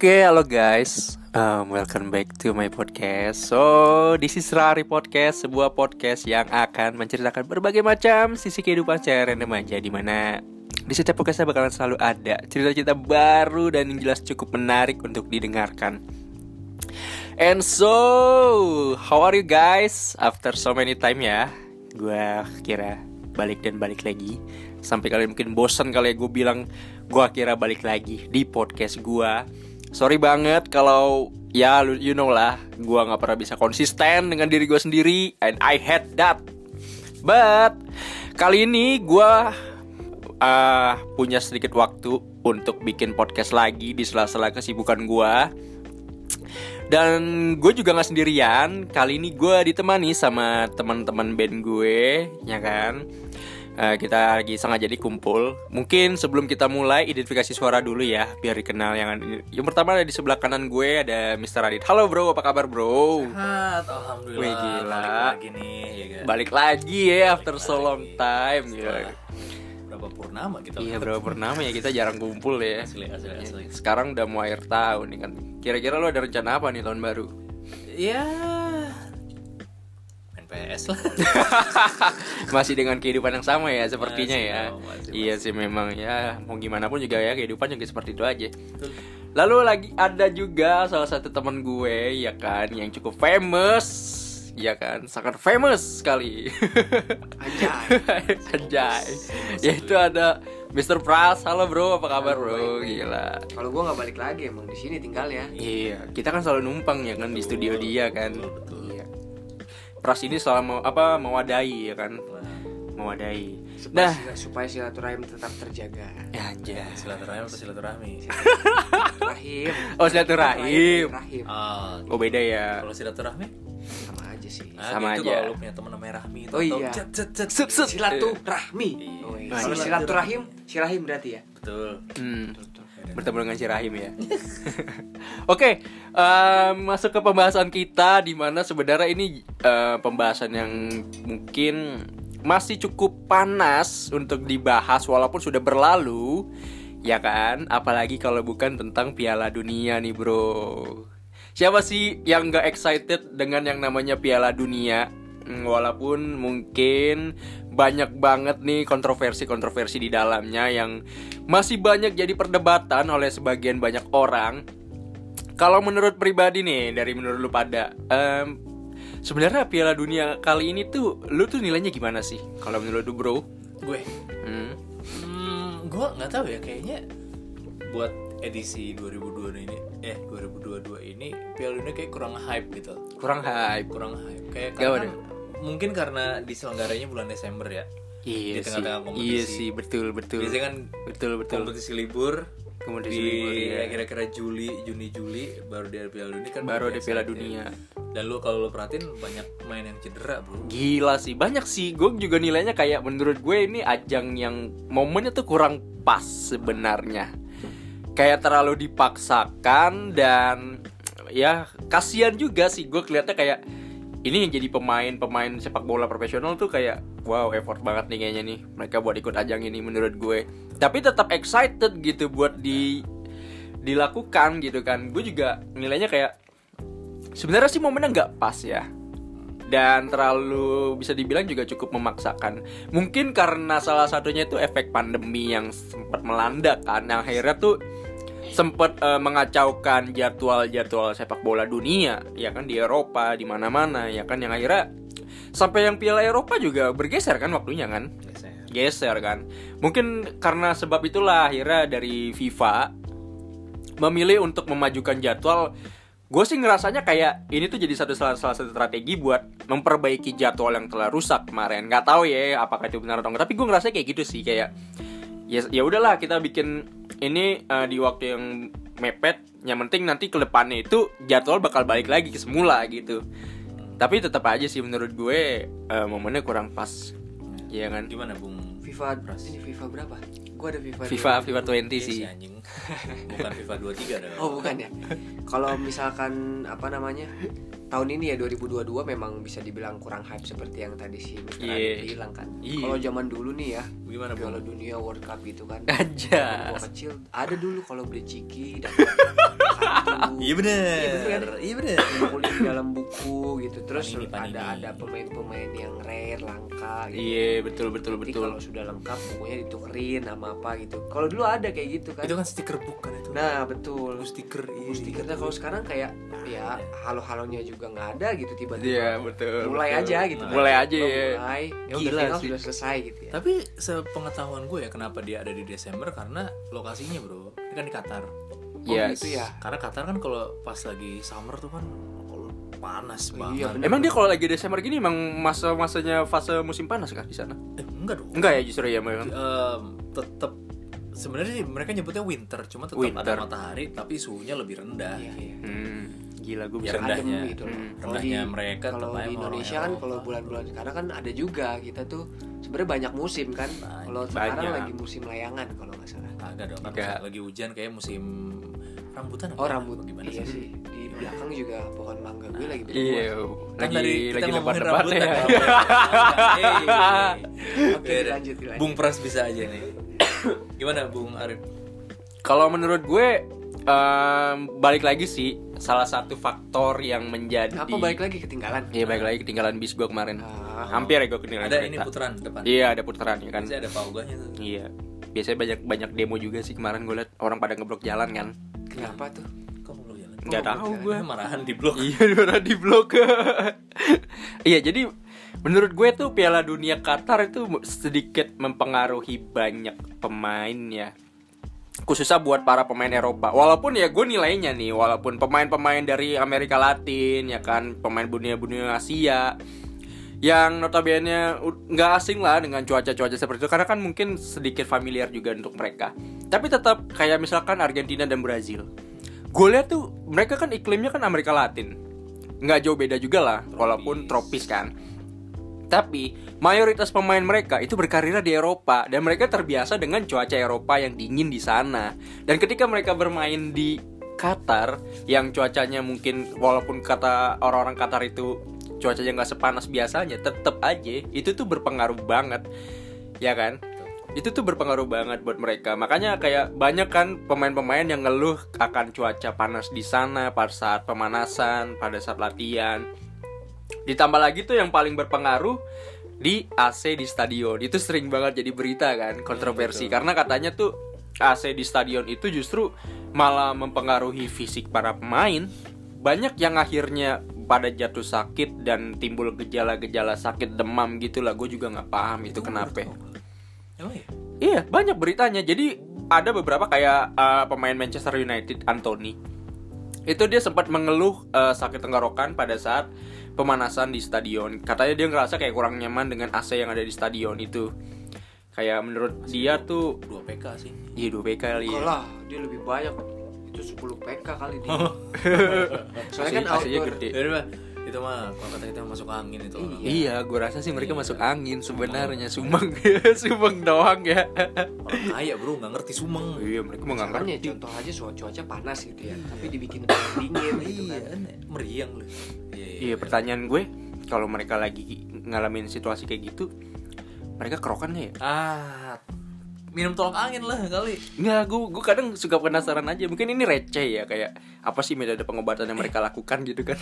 Oke, halo guys. Um, welcome back to my podcast. So, this is Rari Podcast, sebuah podcast yang akan menceritakan berbagai macam sisi kehidupan saya random aja di mana di setiap podcast saya bakalan selalu ada cerita-cerita baru dan yang jelas cukup menarik untuk didengarkan. And so, how are you guys? After so many time ya, gue kira balik dan balik lagi. Sampai kalian mungkin bosan kali ya gue bilang gue kira balik lagi di podcast gue sorry banget kalau ya you know lah gue nggak pernah bisa konsisten dengan diri gue sendiri and I hate that. But kali ini gue uh, punya sedikit waktu untuk bikin podcast lagi di sela-sela kesibukan gue dan gue juga nggak sendirian kali ini gue ditemani sama teman-teman band gue ya kan uh, kita lagi sengaja kumpul. Mungkin sebelum kita mulai identifikasi suara dulu ya, biar dikenal yang yang pertama ada di sebelah kanan gue ada Mr. Adit. Halo bro, apa kabar bro? Sehat, alhamdulillah. Wih gila. Balik lagi nih, ya kan? Balik lagi ya after Balik so long lagi. time Setelah. Berapa purnama kita? Iya berapa purnama ya kita jarang kumpul ya. Asli, asli, asli. Sekarang udah mau akhir tahun nih kan. Kira-kira lo ada rencana apa nih tahun baru? Ya, PS lah. Masih dengan kehidupan yang sama ya sepertinya Masih ya. masih, iya sih memang ya mau gimana pun juga ya kehidupan juga seperti itu aja. Lalu lagi ada juga salah satu teman gue ya kan yang cukup famous ya kan sangat famous sekali. Anjay. Anjay. Yaitu ada Mr. Pras. Halo bro, apa kabar bro? Gila. Kalau gue nggak balik lagi emang di sini tinggal ya. Iya, kita kan selalu numpang ya kan di studio dia kan. betul, betul. Pras ini selalu mau apa mewadahi ya kan, mewadahi. Supaya, Nah, supaya silaturahim tetap terjaga. ya anjay. silaturahmi atau silaturahmi? Rahim. Oh silaturahim. Rahim. Ah, Oh beda ya. kalau silaturahmi? Sama aja sih. Nah, Sama gitu aja. Kalau lu punya teman namanya Rahmi itu Oh iya. cet, cet, cet. Set. Silaturahmi. Iya. Oh, iya. Kalau silaturahim, sirahim berarti ya. Betul. Hmm. Bertemu dengan si Rahim ya. Oke, em, masuk ke pembahasan kita di mana sebenarnya ini eh, pembahasan yang mungkin masih cukup panas untuk dibahas walaupun sudah berlalu, ya kan? Apalagi kalau bukan tentang Piala Dunia nih, Bro. Siapa sih yang nggak excited dengan yang namanya Piala Dunia? Hmm, Walaupun mungkin banyak banget nih kontroversi-kontroversi di dalamnya yang masih banyak jadi perdebatan oleh sebagian banyak orang. Kalau menurut pribadi nih, dari menurut lu pada, em, sebenarnya Piala Dunia kali ini tuh, lu tuh nilainya gimana sih? Kalau menurut lu bro? Gue, Hmm. hmm, gue nggak tahu ya kayaknya buat edisi 2022 ini, eh 2022 ini Piala Dunia kayak kurang hype gitu. Kurang hype. kurang hype kayak Gak karena mungkin karena diselenggaranya bulan Desember ya Iya Di tengah-tengah kompetisi. Iya sih, betul betul. biasanya kan betul betul. kompetisi libur Kompetisi di libur, iya. ya kira-kira Juli Juni Juli baru di Piala Dunia kan Baru biasa Piala. Dunia. dan lu kalau lu perhatiin banyak main yang cedera bro Gila sih, banyak sih. Gue juga nilainya kayak menurut gue ini ajang yang momennya tuh kurang pas sebenarnya. Kayak terlalu dipaksakan dan ya kasihan juga sih gue kelihatnya kayak ini yang jadi pemain-pemain sepak bola profesional tuh kayak wow effort banget nih kayaknya nih mereka buat ikut ajang ini menurut gue. Tapi tetap excited gitu buat di dilakukan gitu kan. Gue juga nilainya kayak sebenarnya sih momennya nggak pas ya dan terlalu bisa dibilang juga cukup memaksakan mungkin karena salah satunya itu efek pandemi yang sempat melanda kan yang akhirnya tuh sempat eh, mengacaukan jadwal-jadwal sepak bola dunia ya kan di Eropa di mana-mana ya kan yang akhirnya sampai yang Piala Eropa juga bergeser kan waktunya kan? Biasanya geser kan. Mungkin karena sebab itulah akhirnya dari FIFA memilih untuk memajukan jadwal. Gue sih ngerasanya kayak ini tuh jadi satu salah, salah satu strategi buat memperbaiki jadwal yang telah rusak kemarin. Nggak tahu ya apakah itu benar atau enggak tapi gue ngerasa kayak gitu sih kayak ya ya udahlah kita bikin ini eh, di waktu yang mepet yang penting nanti ke depannya itu jadwal bakal balik lagi ke semula gitu tapi tetap aja sih menurut gue eh, momennya kurang pas Iya kan gimana bung FIFA ini FIFA berapa? Gue ada FIFA. FIFA 20. FIFA 20 Iya sih. si anjing bukan FIFA 23 dah Oh bukan ya. Kalau misalkan apa namanya tahun ini ya 2022 memang bisa dibilang kurang hype seperti yang tadi si Mr. Iya. Adit bilang kan. Iya. Kalau zaman dulu nih ya, Gimana Piala? Dunia World Cup gitu kan. Aja. Gua kecil ada dulu kalau beli ciki kartu. Iya bener. Iya bener. Iya bener. Ngumpulin di dalam buku gitu. Terus Panini, panini. ada ada pemain-pemain yang rare, langka gitu. Iya betul betul Nanti betul. kalau sudah lengkap bukunya ditukerin sama apa gitu. Kalau dulu ada kayak gitu kan. Itu kan stiker book kan itu. Nah betul. Lu stiker. iya. Buku stikernya kalau sekarang kayak ya halo-halonya juga nggak ada gitu tiba-tiba. Iya betul. mulai betul. aja gitu. kan. Mulai aja Oh, ya. Mulai. Ya udah Gila final sih. sudah selesai gitu ya. Tapi sepengetahuan gue ya kenapa dia ada di Desember karena lokasinya bro, ini kan di Qatar. Oh, Yes. gitu ya. Karena Qatar kan kalau pas lagi summer tuh kan panas Iya, banget. bener. Emang dia kalau lagi Desember gini emang masa-masanya fase musim panas kah di sana? Eh, enggak dong. Enggak ya justru ya memang. Em, tetap sebenarnya sih mereka nyebutnya winter, cuma tetap Winter. ada matahari tapi suhunya lebih rendah. Iya, iya. Hmm, gila gue Biar bisa. rendah. adem rendahnya. gitu loh. Hmm. Rendahnya di- mereka kalau di Indonesia kan kalau bulan-bulan sekarang kan ada juga kita tuh sebenarnya banyak musim kan. Banyak. Kalau sekarang Banyak. lagi musim layangan kalau nggak salah. Agak dong, kan Agak. lagi hujan kayak musim rambutan Oh apa? rambut gimana iya sih? Di belakang juga pohon mangga gue lagi berbuah. Iya, Kan lagi tadi kita lagi lebat-lebat rambutan, ya. Hey. Oke, dilanjut. Bung Pras bisa aja nih. Gimana Bung Arif? Kalau menurut gue em, balik lagi sih salah satu faktor yang menjadi Apa balik lagi ketinggalan? Iya balik lagi ketinggalan bis gue kemarin. Ah. Hampir ya gue ketinggalan. Ada kereta. ini putaran depan. Iya ada putaran ya kan. Biasanya ada paugahnya tuh. Iya. Biasanya banyak banyak demo juga sih kemarin gue liat orang pada ngeblok jalan kan. Kenapa tuh? Oh, tahu blok gue. Marahan di blok. Iya udah di blok. iya jadi menurut gue tuh Piala Dunia Qatar itu sedikit mempengaruhi banyak pemain ya. Khususnya buat para pemain Eropa. Walaupun ya gue nilainya nih, walaupun pemain-pemain dari Amerika Latin ya kan, pemain dunia-dunia Asia yang notabene nggak asing lah dengan cuaca-cuaca seperti itu karena kan mungkin sedikit familiar juga untuk mereka. Tapi tetap kayak misalkan Argentina dan Brazil. Gue lihat tuh mereka kan iklimnya kan Amerika Latin. Nggak jauh beda juga lah walaupun tropis kan. Tapi mayoritas pemain mereka itu berkarir di Eropa dan mereka terbiasa dengan cuaca Eropa yang dingin di sana. Dan ketika mereka bermain di Qatar yang cuacanya mungkin walaupun kata orang-orang Qatar itu cuacanya nggak sepanas biasanya, tetap aja itu tuh berpengaruh banget, ya kan? Itu tuh berpengaruh banget buat mereka. Makanya kayak banyak kan pemain-pemain yang ngeluh akan cuaca panas di sana pada saat pemanasan, pada saat latihan. Ditambah lagi tuh yang paling berpengaruh di AC di stadion. Itu sering banget jadi berita kan, kontroversi karena katanya tuh AC di stadion itu justru malah mempengaruhi fisik para pemain. Banyak yang akhirnya pada jatuh sakit dan timbul gejala-gejala sakit demam gitu lah. Gue juga nggak paham itu kenapa. Emang ya? Iya, banyak beritanya. Jadi ada beberapa kayak uh, pemain Manchester United Anthony. Itu dia sempat mengeluh uh, sakit tenggorokan pada saat pemanasan di stadion. Katanya dia ngerasa kayak kurang nyaman dengan AC yang ada di stadion itu. Kayak menurut dia tuh 2 PK sih. iya 2 PK kali ya. Kalah, dia lebih banyak. Itu 10 PK kali dia. Soalnya kan AC-nya outdoor. gede. Mah itu mah kalau kata kita masuk angin itu orang. Iya, gue rasa sih mereka Iya. masuk angin sebenarnya Sumeng, Sumeng doang ya. Orang kaya bro nggak ngerti sumeng. iya, mereka nggak ngerti. contoh aja soal cuaca panas gitu ya, tapi dibikin dingin gitu Iya, kan. meriang lu. Iya, Iya, pertanyaan gue kalau mereka lagi ngalamin situasi kayak gitu, mereka kerokan nggak ya? Ah, minum tolak angin lah kali. Nggak, gue, gue kadang suka penasaran aja Mungkin ini receh ya Kayak apa sih metode pengobatan yang mereka lakukan gitu kan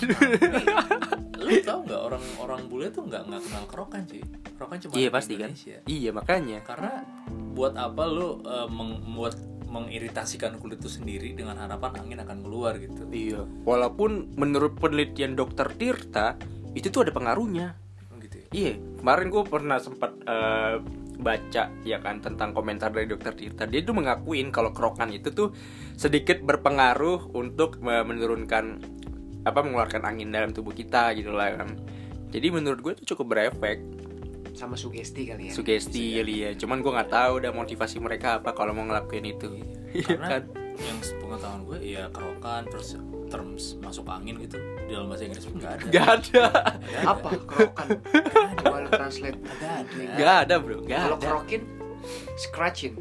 Lu tau nggak orang-orang bule tuh nggak nggak kenal kerokan sih. Kerokan cuma Iya pasti kan. Iya makanya Karena buat apa lu eh, meng- membuat mengiritasikan kulit itu sendiri dengan harapan angin akan keluar gitu. Iya Walaupun menurut penelitian dokter Tirta Itu tuh ada pengaruhnya Gitu ya. Iya Kemarin gue pernah sempat eh, baca ya kan tentang komentar dari dokter Tirta. Dia tuh mengakuin kalau kerokan itu tuh sedikit berpengaruh untuk menurunkan apa mengeluarkan angin dalam tubuh kita gitu lah kan. Jadi menurut gue itu cukup berefek. Sama sugesti kali ya. sugesti kali ya cuman gue nggak tahu udah motivasi mereka apa kalau mau ngelakuin itu. Iya Karena kan yang pengetahuan gue ya kerokan terus terms masuk angin gitu di dalam bahasa Inggris pun nggak ada. Gak ada Nggak ada. Apa kerokan? Lu translate. Nggak ada. Gak ada bro Gak Kalau kerokin, scratching.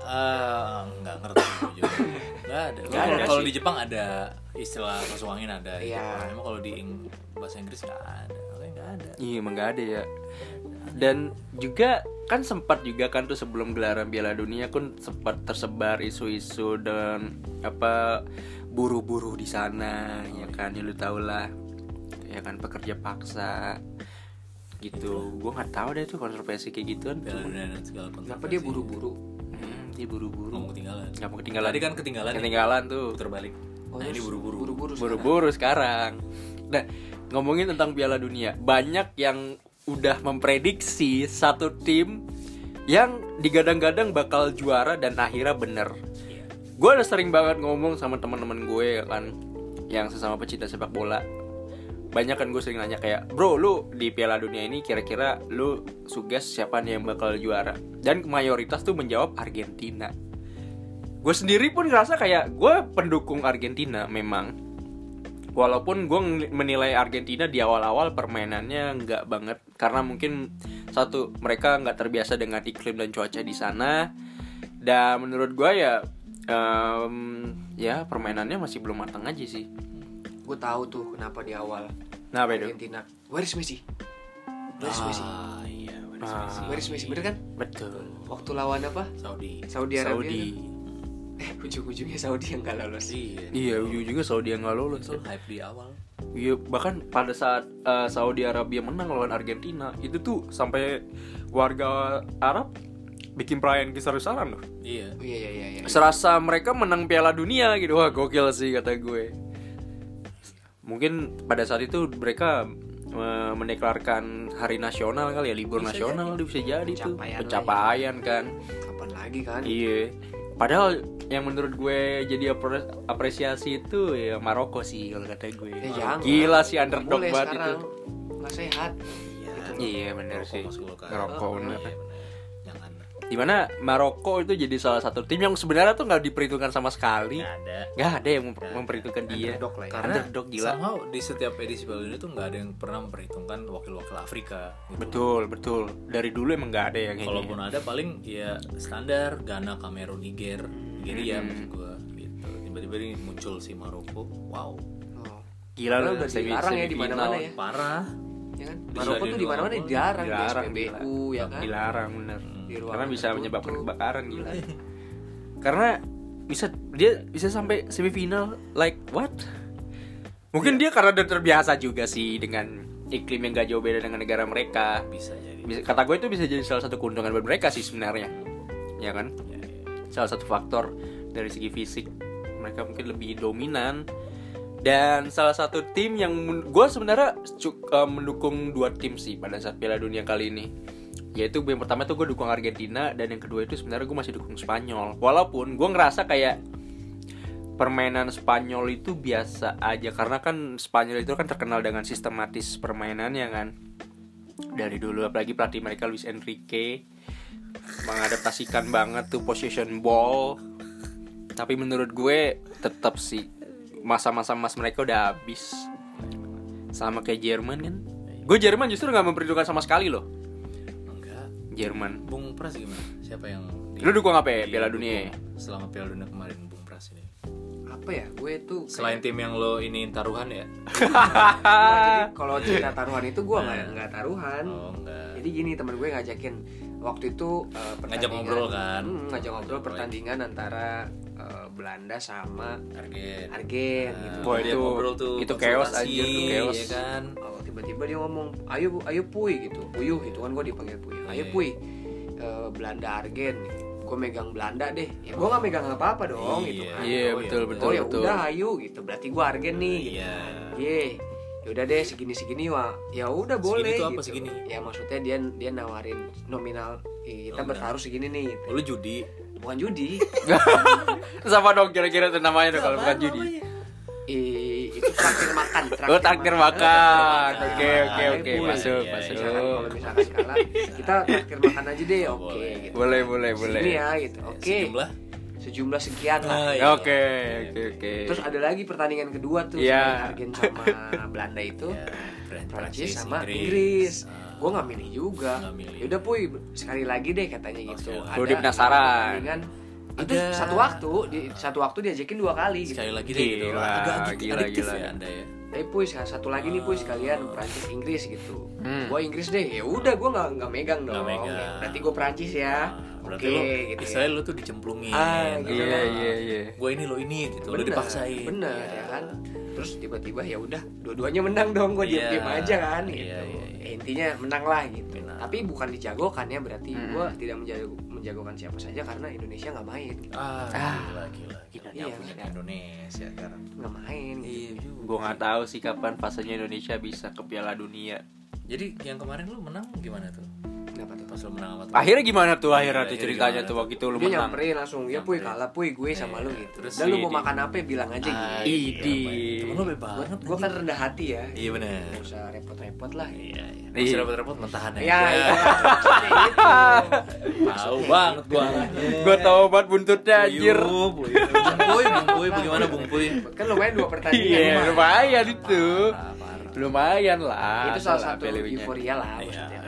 Eh, nggak ngerti juga. Nggak ada. Nggak Kalau ada kalau di Jepang ada istilah masuk angin ada. gitu. Iya. Emang kalau di Ing- bahasa Inggris nggak ada. Makanya nggak ada. Iya emang gak ada ya Dan juga kan sempat juga kan tuh sebelum gelaran Piala Dunia kan sempat tersebar isu-isu dan apa buru-buru di sana ya kan ya lu tau lah ya kan pekerja paksa gitu gue nggak tahu deh tuh kontroversi kayak gituan Piala Dunia dan segala Kenapa dia buru-buru? hmm, dia buru-buru Nggak mau ketinggalan. nggak mau ketinggalan Tadi kan ketinggalan. ya? ketinggalan tuh Puter balik. Oh, nah, ini buru-buru. Buru-buru. sekarang. buru-buru sekarang. Nah, ngomongin tentang Piala Dunia, banyak yang udah memprediksi satu tim yang digadang-gadang bakal juara dan akhirnya bener. Iya. Gue udah sering banget ngomong sama teman-teman gue ya kan, yang sesama pecinta sepak bola. Banyak kan gue sering nanya kayak, bro lu di Piala Dunia ini kira-kira lu suges siapa nih yang bakal juara? Dan mayoritas tuh menjawab Argentina. Gue sendiri pun ngerasa kayak gue pendukung Argentina memang walaupun gue menilai Argentina di awal-awal permainannya nggak banget karena mungkin satu mereka nggak terbiasa dengan iklim dan cuaca di sana dan menurut gue ya em, ya permainannya masih belum matang aja sih Gue tahu tuh kenapa di awal nah itu Argentina. Where is Messi? Where is Messi? Ah, iya, benar Ah. Messi. Where is Messi? Bener kan? betul Waktu lawan apa? Saudi. Saudi Arabia. Saudi Eh, ujung-ujungnya Saudi yang gak lolos. Iya. iya ujung juga Saudi yang nggak lolos Itu hype di awal. Iya, bahkan pada saat eh, Saudi Arabia menang lawan Argentina itu tuh sampai warga Arab bikin perayaan besar-besaran loh Iya. Oh, iya iya iya. iya. serasa mereka menang Piala Dunia gitu wah gokil sih kata gue mungkin pada saat itu mereka eh, mendeklarkan hari nasional kali ya libur Bisa nasional itu bisa jadi tuh Pencapaian lah ya. pencapaian kan Kapan lagi kan? iya padahal yang menurut gue jadi apre- apresiasi itu ya Maroko sih kalau kata gue Eh, jangan. gila sih underdog banget itu. Nggak sehat. Iya. iya bener sih ngerokok Oh, bener Iya, bener. Di mana Maroko itu jadi salah satu tim yang sebenarnya tuh nggak diperhitungkan sama sekali Nggak ada. nggak ada yang memper- memperhitungkan dia Underdog lah ya. Karena Underdog gila somehow di setiap edisi Piala Dunia tuh nggak ada yang pernah memperhitungkan wakil-wakil Afrika. Gitu. Betul, betul. Dari dulu emang nggak ada yang Kalaupun gini. ada paling ya standar Ghana, Kamerun, Niger, Nigeria Hmm. maksud gua gitu. Tiba-tiba ini muncul si Maroko. Wow, Oh. Gila lu udah semi- dilarang ya di mana-mana ya. parah. Ya kan? Maroko di tuh di mana-mana gol. dilarang, di SPBU ya kan. Dilarang bener. Di ruangan Karena bisa menyebabkan kebakaran gila. Karena bisa dia bisa sampai semifinal like what? Mungkin dia karena udah terbiasa juga sih dengan iklim yang gak jauh beda dengan negara mereka. Bisa jadi. Bisa, kata gue itu bisa jadi salah satu keuntungan buat mereka sih sebenarnya. Ya kan? Ya, ya. salah satu faktor dari segi fisik mereka mungkin lebih dominan dan salah satu tim yang gue sebenarnya cu- eh, mendukung dua tim sih pada saat Piala Dunia kali ini yaitu yang pertama tuh gue dukung Argentina dan yang kedua itu sebenarnya gue masih dukung Spanyol. Walaupun gue ngerasa kayak permainan Spanyol itu biasa aja karena kan Spanyol itu kan terkenal dengan sistematis permainannya kan? Dari dulu apalagi pelatih mereka Luis Enrique mengadaptasikan banget tuh possession ball. Tapi menurut gue tetap sih masa-masa emas mereka udah habis. Sama kayak Jerman kan? Gue Jerman justru nggak memperhitungkan sama sekali loh. Jerman Bung Pras gimana? Siapa yang di- Lu dukung apa ya, di- Piala Dunia ya? Selama Piala Dunia kemarin Bung Pras ini. Apa ya? Gue tuh kayak- Selain tim yang lo ini taruhan ya? Jadi kalau cerita taruhan itu gue nggak nggak taruhan. Oh, enggak. Jadi gini teman gue ngajakin waktu itu eh, Ngajak ngobrol kan? Hmm, ngajak ngobrol pertandingan antara eh, Belanda sama Argen. Argen Nah, gitu. Wah, dia itu- ngobrol tuh itu chaos, anjir, itu chaos. ya kan? Tiba-tiba dia ngomong, ayo Bu- ayo Puy gitu, Puyuh gitu kan gue dipanggil Puyuh. Ayo Iya. Puy, eh, Belanda Argen, gue megang Belanda deh. Ya gue nggak megang apa-apa dong gitu Iya. kan. Iya, Oh, betul, ya betul. oh ya udah ayo gitu, berarti gue Argen nih. Gitu. Iya. Ye, yaudah deh segini segini wah, ya udah boleh. tuh apa gitu. segini? Ya maksudnya dia dia nawarin nominal, "Ih, kita Nominal. bertaruh segini nih. Gitu. Oh, lu judi. Bukan judi, sama dong kira-kira tuh namanya tuh kalau bukan judi Ih, itu traktir makan. Oh, traktir makan. Traktir Oke, oke, oke. Puy. Masuk, Iya, masuk. Kalau misalkan kalah, kita traktir makan aja deh, oke. Boleh. gitu. Boleh, boleh, boleh. Segini ya gitu, oke. Sejumlah. Sejumlah sekian lah. Ah, iya. Oke, oke, oke. Terus ada lagi pertandingan kedua tuh Iya. sama Argen sama Belanda itu. Ya, Pran- Prancis sama Inggris. Ah. Gue nggak milih juga. Nggak milih. Yaudah puy sekali lagi deh katanya gitu. Oke. Lu dia penasaran. Itu satu waktu, di, satu waktu diajakin dua kali. Gitu. Sekali lagi deh gitu. Agak-agak gila, adiktif gila. ya Anda ya. eh puy satu lagi nih puy sekalian Prancis Inggris gitu Hmm. gue Inggris deh ya udah gue nggak nggak megang dong Nggak megang. Berarti gue Prancis ya Nah, berarti oke lo gitu ya. istilahnya lo tuh dicemplungin Ah, gitu Iya lah. iya iya. gue ini lo ini gitu lo Bener, dipaksain bener Iya. ya kan terus tiba-tiba ya udah dua-duanya menang dong gue Iya. diam-diam aja kan Iya, gitu iya, iya. Ya, intinya menang lah gitu Menang. tapi bukan dijagokan ya berarti Mm. gue tidak menjago menjagokan siapa saja karena Indonesia nggak main ah, Ah. gila gila gila Iya, punya kan? Indonesia sekarang nggak main gitu. Gue nggak tahu sih kapan fasenya Indonesia bisa ke Piala Dunia. jadi yang kemarin lo menang gimana tuh pas lo menang sama Akhirnya gimana tuh akhirnya tuh Akhirnya ceritanya gimana tuh tuh? waktu itu lu dia menang. nyamperin langsung ya puy kalah puy gue sama Iya, lu gitu. terus dan lu mau makan apa bilang aja Ah, gitu Idi. Temen lo baik banget gue kan rendah hati ya. Iya bener. Nggak usah repot-repot lah. Iya iya. Iya. Masih repot-repot mentahan ya aja itu maksudnya itu tahu banget gua. arahnya Gue tahu banget buntutnya anjir. Bung Puy, bagaimana Bung Puy? kan lumayan dua pertandingan Iya lumayan itu. Lumayan lah. itu salah satu euforia lah Iya, maksudnya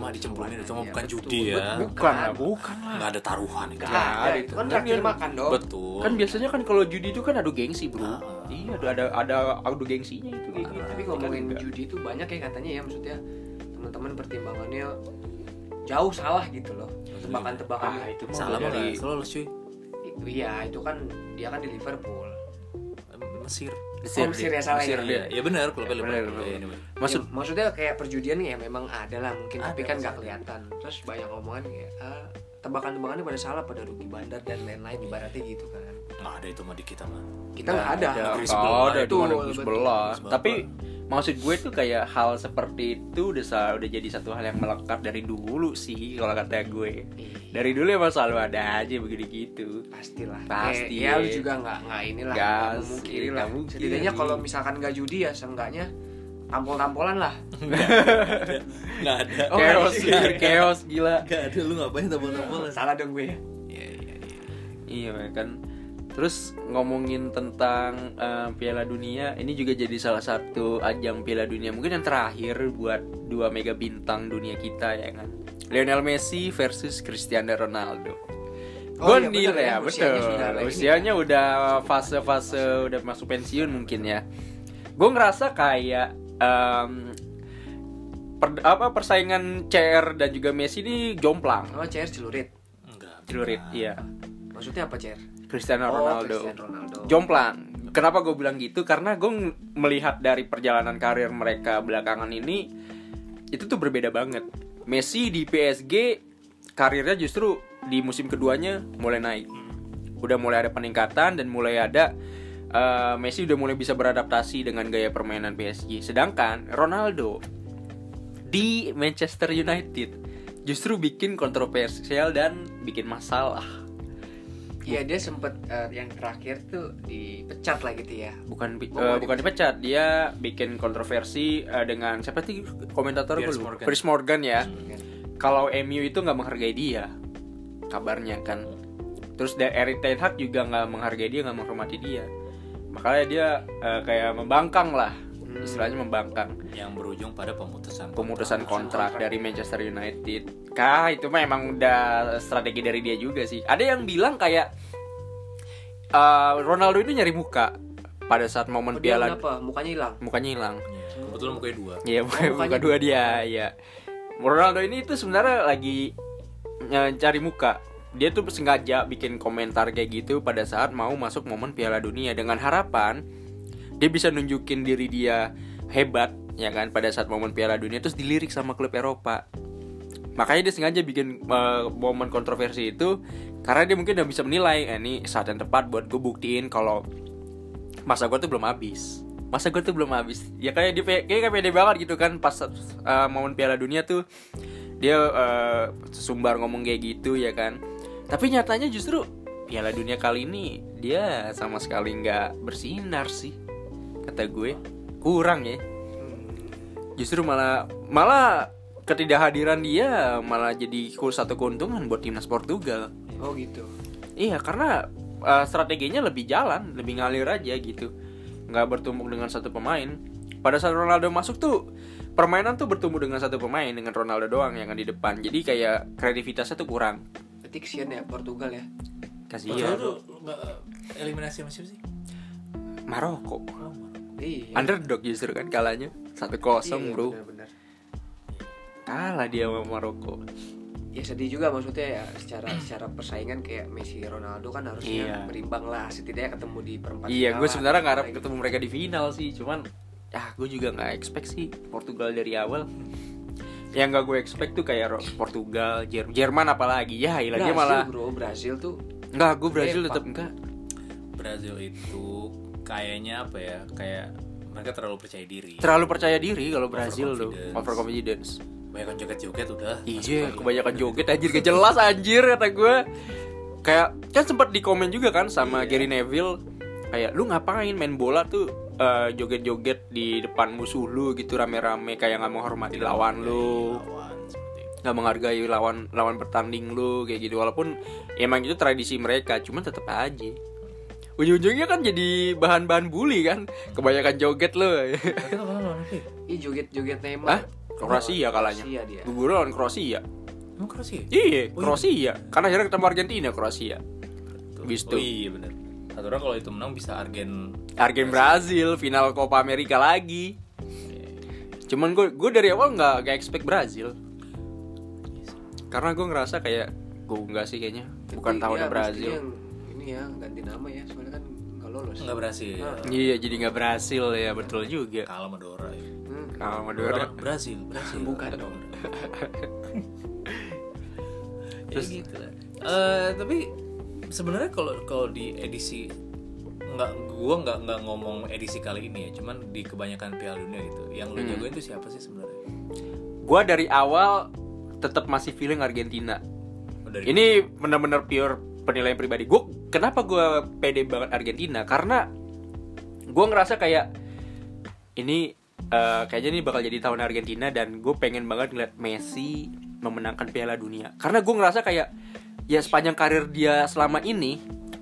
mah dicemplungin itu mah Iya, bukan judi ya. Bukan lah, bukan lah. Nggak ada taruhan itu. Gak Nggak ada, itu itu. kan Kan traktir dia- makan dong Betul. Kan biasanya kan kalau judi itu kan adu gengsi bro. Iya ada ada ada adu gengsinya itu kayak gitu. tapi ngomongin Kan enggak. judi itu banyak ya katanya ya maksudnya teman-teman pertimbangannya jauh salah gitu loh tebakan-tebakan Ah, itu Salah dari- lolos cuy. itu iya itu kan dia kan di Liverpool Mesir. Mesir, Oh, Mesir ya, salah Mesir ya. Iya benar kalau. Iya, ini benar. Maksud Ya, maksudnya kayak perjudian ya memang ada lah mungkin tapi Ada, kan nggak kelihatan terus banyak omongan kayak ah, tebakan-tebakannya pada salah pada rugi bandar dan lain-lain ibaratnya gitu kan Nggak ada itu mah di kita mah. kita nggak ada Negeri Nggak sebelah. ada cuma negeri betul. sebelah. Sebelah. Tapi maksud gue tuh kayak hal seperti itu udah sa- udah jadi satu hal yang melekat dari dulu sih kalau kata gue. Iya, Dari dulu emang selalu ada aja begini gitu. pastilah Pasti. ya, ya lu juga nggak nggak inilah Nggak memungkiri lah mungkin. setidaknya kalau misalkan nggak judi ya seenggaknya tampol-tampolan lah Nggak ada. Oh, chaos, ada. chaos gila. Nggak ada lu ngapain tabel-tabel. salah dong gue ya Iya iya iya. Iya kan. Terus ngomongin tentang eh, Piala Dunia, ini juga jadi salah satu ajang Piala Dunia mungkin yang terakhir buat dua mega bintang dunia kita ya kan. Lionel Messi versus Cristiano Ronaldo. Oh, iya, Gondil bener ya, ya, betul. usianya sudah ini Usianya udah fase-fase udah masuk pensiun mungkin ya. Gue ngerasa kayak em, per- apa persaingan CR dan juga Messi ini jomplang. oh CR celurit Enggak. Celurit, iya. maksudnya apa CR Cristiano Oh, Ronaldo. Cristiano Ronaldo. Jomplang. Kenapa gue bilang gitu? Karena gue melihat dari perjalanan karir mereka belakangan ini itu tuh berbeda banget. Messi di PSG karirnya justru di musim keduanya mulai naik. Udah mulai ada peningkatan dan mulai ada eh, Messi udah mulai bisa beradaptasi dengan gaya permainan PSG. Sedangkan Ronaldo di Manchester United justru bikin kontroversial dan bikin masalah. Iya dia sempet eh, yang terakhir tuh dipecat lah gitu ya. bukan bi- Oh, nggak bukan dipecat dia bikin kontroversi eh, dengan siapa sih komentator gue. Morgan. Piers Morgan ya Kan? kalau MU itu nggak menghargai dia kabarnya kan terus dari Erik Ten Hag juga nggak menghargai dia nggak menghormati dia makanya dia eh, kayak membangkang lah Hmm. istilahnya membangkang Yang berujung pada pemutusan pemutusan kontrak dari Manchester United kah itu mah emang udah strategi dari dia juga sih ada yang bilang kayak eh, Ronaldo itu nyari muka pada saat momen Oh, piala kenapa? Mukanya hilang. mukanya hilang Iya, Kebetulan mukanya dua. Iya, bukan mukanya bukan dua dia, ya. Ronaldo ini tuh sebenarnya lagi eh, cari muka. Dia tuh sengaja bikin komentar kayak gitu pada saat mau masuk momen Piala Dunia dengan harapan dia bisa nunjukin diri dia hebat, ya kan, pada saat momen Piala Dunia terus dilirik sama klub Eropa. Makanya dia sengaja bikin eh, momen kontroversi itu karena dia mungkin udah bisa menilai, eh, ini saat yang tepat buat gue buktiin kalau masa gue tuh belum habis. Masa gue tuh belum habis. Ya kayak dia kayak pede banget gitu kan pas uh, momen Piala Dunia tuh dia uh, sumbar ngomong kayak gitu ya kan. Tapi nyatanya justru Piala Dunia kali ini dia sama sekali nggak bersinar sih kata gue. Kurang ya justru malah malah ketidakhadiran dia malah jadi satu keuntungan buat timnas Portugal Oh gitu. Iya karena uh, strateginya lebih jalan, lebih ngalir aja gitu, nggak bertumbuk dengan satu pemain. Pada saat Ronaldo masuk tuh permainan tuh bertumbuh dengan satu pemain dengan Ronaldo doang yang di depan. Jadi kayak kreativitasnya tuh kurang. Berarti kesian ya Portugal ya. Kasihan. Portugal tuh nggak eliminasi sama siapa sih? Maroko. Oh, Iya. Underdog justru kan kalahnya satu kosong Iya, bro. benar-benar. Kalah dia sama Maroko. Ya sedih juga maksudnya ya secara secara persaingan kayak Messi Ronaldo kan harusnya Iya. berimbang lah setidaknya ketemu di perempat Iya, final gue sebenarnya ngarep Apalagi- ketemu mereka di final sih, cuman ya gue juga nggak expect sih Portugal dari awal. Yang nggak gue expect tuh kayak Portugal, Jer- Jerman apalagi ya, Brazil, malah bro Brazil tuh nggak gue Brazil tetap enggak. Brazil itu kayaknya apa ya kayak mereka terlalu percaya diri Terlalu percaya diri kalau Brazil tuh, Overconfidence. banyak joget-joget udah Iya, kebanyakan joget anjir gak jelas anjir kata gue. Kayak kan sempat di komen juga kan sama Iya. Gary Neville kayak lu ngapain main bola tuh eh, joget-joget di depan musuh lu gitu rame-rame kayak nggak menghormati lawan lu, lawan seperti itu. nggak menghargai lawan lawan bertanding lu kayak gitu walaupun emang itu tradisi mereka, cuman tetap aja. Ujung-ujungnya kan jadi bahan-bahan bully kan Kebanyakan joget ya? Ih joget-joget Hah? Neymar Kroasia kalahnya Kroasia dia Gugur lawan Kroasia Emang Kroasia? Iya, Oh, iya. Kroasia Karena akhirnya ketemu Argentina Kroasia. Bis Oh tuh. iya bener Satu orang kalau itu menang bisa Argen Argen Brazil final Copa America lagi. Cuman gue gue dari awal nggak nggak expect Brazil. Karena gue ngerasa kayak gue nggak sih kayaknya bukan tahunnya ya, Brazil. yang ini ya ganti nama ya soalnya nggak lolos Enggak berhasil Ah. Iya jadi nggak berhasil ya betul juga. Kalah sama Dora ya Hmm. Kalau Madura Brazil Brazil Bukan dong. Terus gitu lah. Eh, tapi sebenarnya kalau kalau di edisi nggak gua nggak nggak ngomong edisi kali ini ya cuman di kebanyakan Piala Dunia gitu yang lu Hmm. jagoin itu siapa sih sebenarnya gue dari awal tetap masih feeling Argentina. Oh, dari Ini benar-benar pure penilaian pribadi. Gue kenapa gue pede banget Argentina? Karena gue ngerasa kayak ini eh, kayaknya ini bakal jadi tahun Argentina dan gue pengen banget ngeliat Messi memenangkan Piala Dunia. Karena gue ngerasa kayak ya sepanjang karir dia selama ini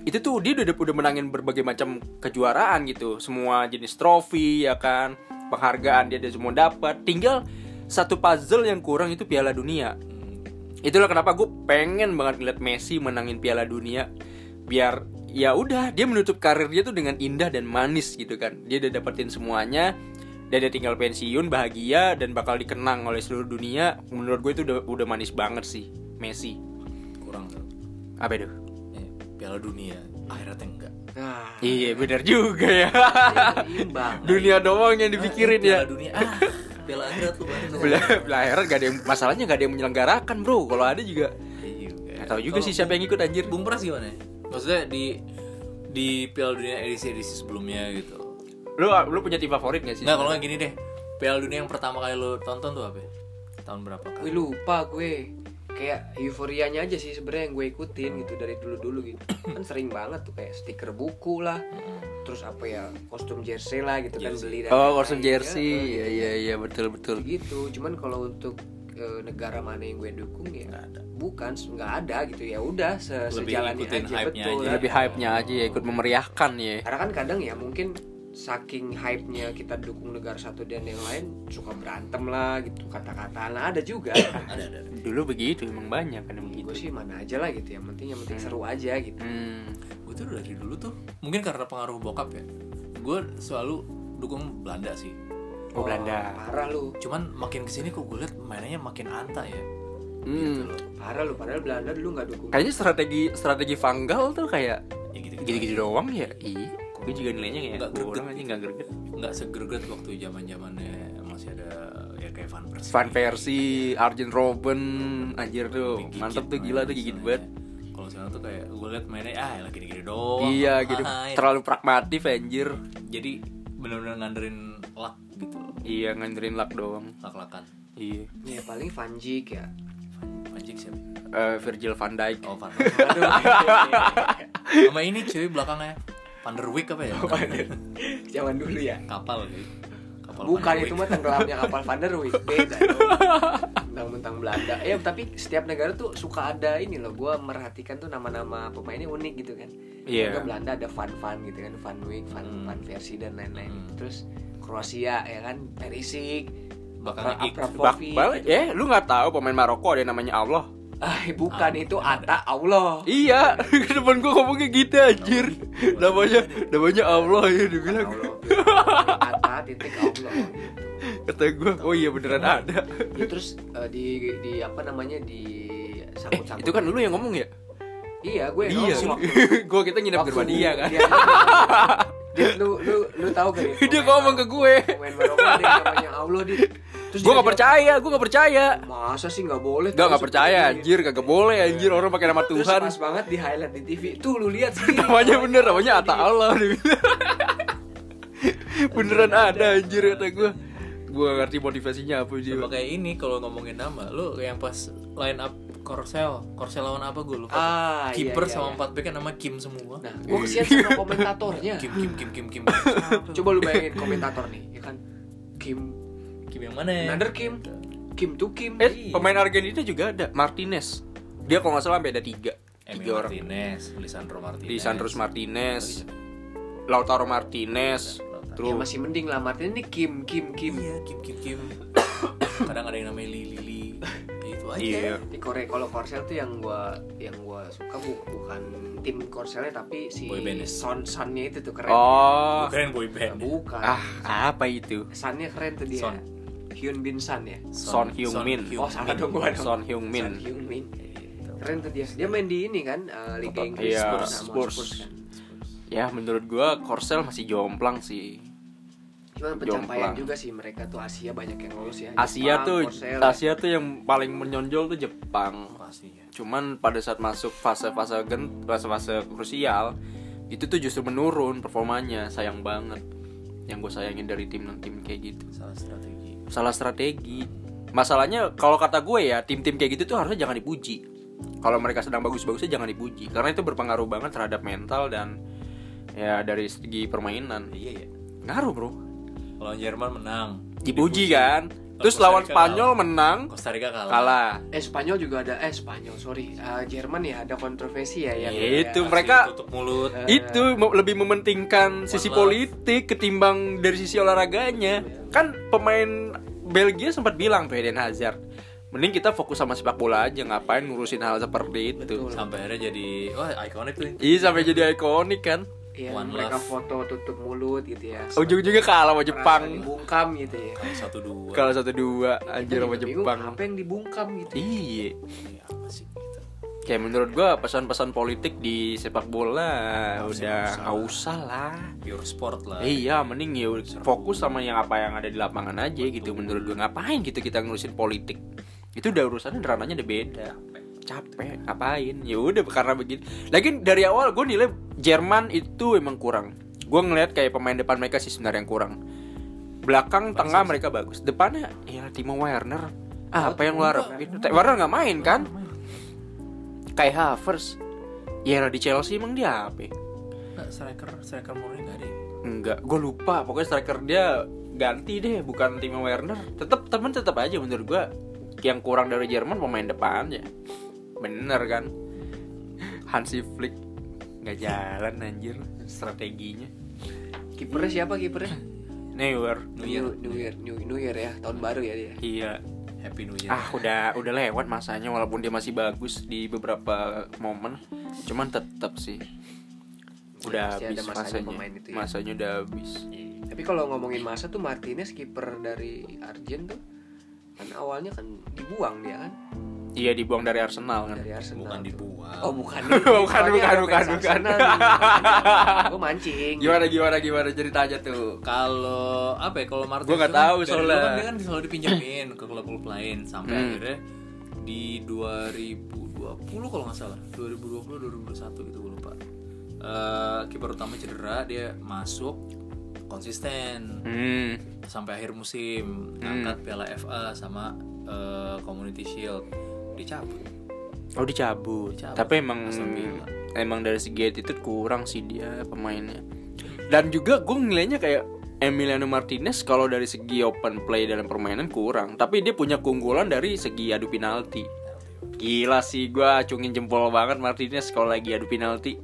itu tuh dia udah udah menangin berbagai macam kejuaraan gitu, semua jenis trofi ya kan, penghargaan dia udah semua dapat. Tinggal satu puzzle yang kurang itu Piala Dunia itulah kenapa gue pengen banget ngeliat Messi menangin Piala Dunia. Biar ya udah dia menutup karir dia tuh dengan indah dan manis gitu kan. Dia udah dapetin semuanya. Dan dia tinggal pensiun bahagia dan bakal dikenang oleh seluruh dunia. Menurut gue itu udah udah manis banget sih Messi. Kurang tuh apa itu? Eh, Piala Dunia. Akhiratnya enggak. Nah, iya benar juga ya. Imbang. dunia doang yang dipikirin ya. Piala Dunia. Ah Piala akhirat lu Belah belaheran gak ada yang masalahnya gak ada yang menyelenggarakan bro kalau ada juga Iya tahu juga sih siapa yang ikut anjir Bung Pras gimana? Maksudnya di di Piala Dunia edisi-edisi sebelumnya gitu. lu lu punya tim favorit gak sih Nggak kalau nggak gini deh. Piala Dunia yang pertama kali lu tonton tuh apa? ya? Tahun berapa Gue kali? lupa gue kayak euforianya aja sih sebenarnya yang gue ikutin gitu dari dulu dulu gitu kan sering banget tuh kayak stiker buku lah terus apa ya kostum jersey lah gitu kan beli dan Oh, kostum jersey. Ya, Iya, iya, iya, betul, betul. gitu cuman kalau untuk eh, negara mana yang gue dukung ya Nggak ada. bukan nggak ada gitu ya udah se sejalannya aja hype-nya betul aja. Lebih hype-nya aja ya, ikut memeriahkan ya. karena kan kadang ya mungkin saking hype-nya kita dukung negara satu dan yang lain suka berantem lah gitu kata-kataan lah ada juga Ada ada. ada. Dulu begitu, emang banyak kan gue begitu. sih mana aja lah gitu yang penting yang penting seru aja gitu Hmm. Gue tuh dari dulu tuh mungkin karena pengaruh bokap ya. Gue selalu dukung Belanda sih. Oh, Belanda. parah lu Cuman makin ke sini kok gue liat mainannya makin anta ya. Hmm. Gitu loh. parah lu padahal Belanda dulu nggak dukung Kayaknya strategi strategi Vanggal tuh kayak Ya gitu gitu-gitu doang ya. Iya. Gue juga nilainya kayak Nggak greget kurang aja gitu. nggak greget. Nggak segerget waktu zaman zamannya masih ada ya kayak Van Persie. Van Persie, Arjen Robben, anjir tuh mantep tuh gila tuh gigit banget. Kalau sekarang tuh kayak gue liat mainnya ah lagi gini-gini doang. Iya gitu, Hai. terlalu pragmatif anjir. Jadi bener-bener nganderin luck gitu loh. Iya nganderin luck doang. Lak-lakan. Iya. ya paling Van Dijk ya Van- Van Dijk siapa? Eh, Virgil van Dijk. Oh Van aduh Sama ini cuy belakangnya Van der Wijk apa ya? zaman dulu ya Kapal gitu. Kapal bukan itu mah tenggelamnya kapal Van der Wijk beda dong mentang-mentang Belanda ya tapi setiap negara tuh suka ada ini loh gue merhatikan tuh nama-nama pemainnya unik gitu kan Iya. Juga Belanda ada Van Van gitu kan Van Wijk Van Hmm. Van Persie dan lain-lain Hmm. terus Kroasia ya kan Perisic Giggs. Bak gitu. eh lu nggak tahu pemain Maroko ada yang namanya Allah ah bukan itu Ata Allah iya depan gua ngomongnya gitu anjir namanya namanya Allah ya dibilang Allah kata titik Allah gitu. Kata gue, oh iya beneran ada. Ya, terus eh, di di apa namanya di Eh, sangkut-sangkut. itu kan lu yang ngomong ya? Iya, gue yang Iya, ngomong gue kita nginep di rumah dia kan. Dia, dia, lu lu lu tahu kan? Dia ngomong ke gue. Dia namanya Allah di. Terus Gue dia gak percaya, gue gak percaya. Masa sih nggak boleh? Gak gak Terus percaya dia- anjir, kagak boleh anjir orang pakai nama Terus Tuhan. pas banget di highlight di TV. Tuh lu lihat sendiri. Namanya bener, namanya Atta Di- Allah dia. Beneran ada anjir kata gue. Gue gak ngerti motivasinya apa dia. Sama kayak ini kalau ngomongin nama, lu yang pas line up Korsel, Korsel lawan apa gue lupa. Ah, iya, Kiper iya, sama iya. empat back kan nama Kim semua. Nah, gue kesian sama komentatornya. Kim Kim Kim Kim Kim. Coba lu bayangin komentator nih, ya kan? Kim, Kim yang mana ya? another Kim, Kim to Kim. Eh, pemain Argentina juga ada, Martinez. Dia kalau nggak salah sampai ada tiga, Emi tiga orang. Martinez, Lisandro Martinez. Lisandro Martinez, Lautaro Martinez, Ya terus masih mending lah Martin ini Kim, Kim, Kim. Iya, Kim Kim Kim. Kadang ada yang namanya Lili Lili. Ya, itu aja. iya. Di Korea kalau Korsel tuh yang gua yang gua suka bu- bukan tim Korselnya tapi si ya? Son Sonnya itu tuh keren. Oh, Keren boy band. Bukan. ah apa itu? Sonnya keren tuh dia. Son. Hyun Bin Son ya. Son Hyung Min. Oh salah dong gua dong. Son Hyung Min. Son Hyung Min. Keren tuh dia. Dia main di ini kan eh, Liga Inggris Iya, sama Spurs. kan. Ya menurut gua Korsel masih jomplang sih. Cuma pencapaian Jomplang. juga sih mereka tuh Asia banyak yang lolos ya. Asia Jepang, tuh Korsel. Asia tuh yang paling menonjol tuh Jepang. Pastinya. Cuman pada saat masuk fase-fase gen fase-fase krusial itu tuh justru menurun performanya. Sayang banget. Yang gue sayangin dari tim tim kayak gitu. Salah strategi. Salah strategi. Masalahnya kalau kata gue ya tim-tim kayak gitu tuh harusnya jangan dipuji. Kalau mereka sedang bagus-bagusnya jangan dipuji karena itu berpengaruh banget terhadap mental dan ya dari segi permainan. Iya ya. Ngaruh, Bro. Kalau Jerman menang, Dipuji kan. Terus Costa lawan Spanyol kalah. menang Costa Rica kalah. kalah. Eh Spanyol juga ada eh Spanyol sorry Eh, Jerman ya ada kontroversi ya yang Ya, itu. ya, mereka- tutup mulut. Eh, itu lebih mementingkan sisi love. politik ketimbang dari sisi olahraganya kan pemain Belgia sempat bilang tuh Eden Hazard mending kita fokus sama sepak bola aja ngapain ngurusin hal seperti itu Betul. Sampai akhirnya jadi wah ikonik tuh. iya sampai jadi ikonik kan Iya, One mereka love. foto tutup mulut gitu ya. ujung-ujungnya kalah sama Jepang dibungkam gitu ya. Kalau satu dua. kalau satu dua anjir sama Jepang Apa yang dibungkam gitu? iya Iya, apa sih gitu. kayak menurut gua pesan-pesan politik di sepak bola usah, udah nggak usah. lah Pure sport lah. Iya, mending ya fokus sama yang apa yang ada di lapangan aja gitu menurut gue. Ngapain gitu kita ngurusin politik? Itu udah urusannya ranahnya udah beda. Capek, ngapain? Ya udah karena begitu. Lagi dari awal gue nilai Jerman itu emang kurang. Gue ngeliat kayak pemain depan mereka sih sebenarnya yang kurang. Belakang, tengah mereka bagus. Depannya ya Timo Werner. Ah, apa yang lu harapin? Werner nggak main kan? Kayak Havertz. Ya di Chelsea emang dia apa? ya? Nggak, striker striker murni nggak ya? Enggak, gue lupa. Pokoknya striker dia ganti deh, bukan Timo Werner. Tetap temen tetap aja menurut gue yang kurang dari Jerman pemain depannya. Bener kan? Hansi Flick nggak jalan anjir strateginya. Kipernya siapa kipernya? Neuer. New Year, New Year, New, New Year ya, tahun baru ya dia. Iya. Happy New Year. Ah, udah udah lewat masanya walaupun dia masih bagus di beberapa momen. Cuman tetap sih udah Pasti habis masanya masanya. pemain itu ya. Masanya udah habis. Tapi kalau ngomongin masa tuh Martinez kiper dari Argen tuh kan awalnya kan dibuang dia kan Iya dibuang dari Arsenal kan. dari Arsenal. Bukan dibuang. Oh bukan. Bukan, bukan, bukan, bukan. Gue mancing. Gimana gimana gimana cerita aja tuh. Kalau apa ya kalau Martinez Gua nggak kan tahu soalnya. kan dia kan selalu dipinjemin ke klub-klub lain sampai Hmm. akhirnya di 2020 kalau nggak salah 2020 2021 gitu gue lupa Eh, kiper utama cedera dia masuk konsisten Hmm. sampai akhir musim angkat Piala FA sama eh, Community Shield dicabut Oh dicabut. Dicabut. Tapi emang emang dari segi attitude kurang sih dia pemainnya. Dan juga gue ngeliatnya kayak Emiliano Martinez kalau dari segi open play dalam permainan kurang, tapi dia punya keunggulan dari segi adu penalti. Gila sih gue acungin jempol banget Martinez kalau lagi adu penalti.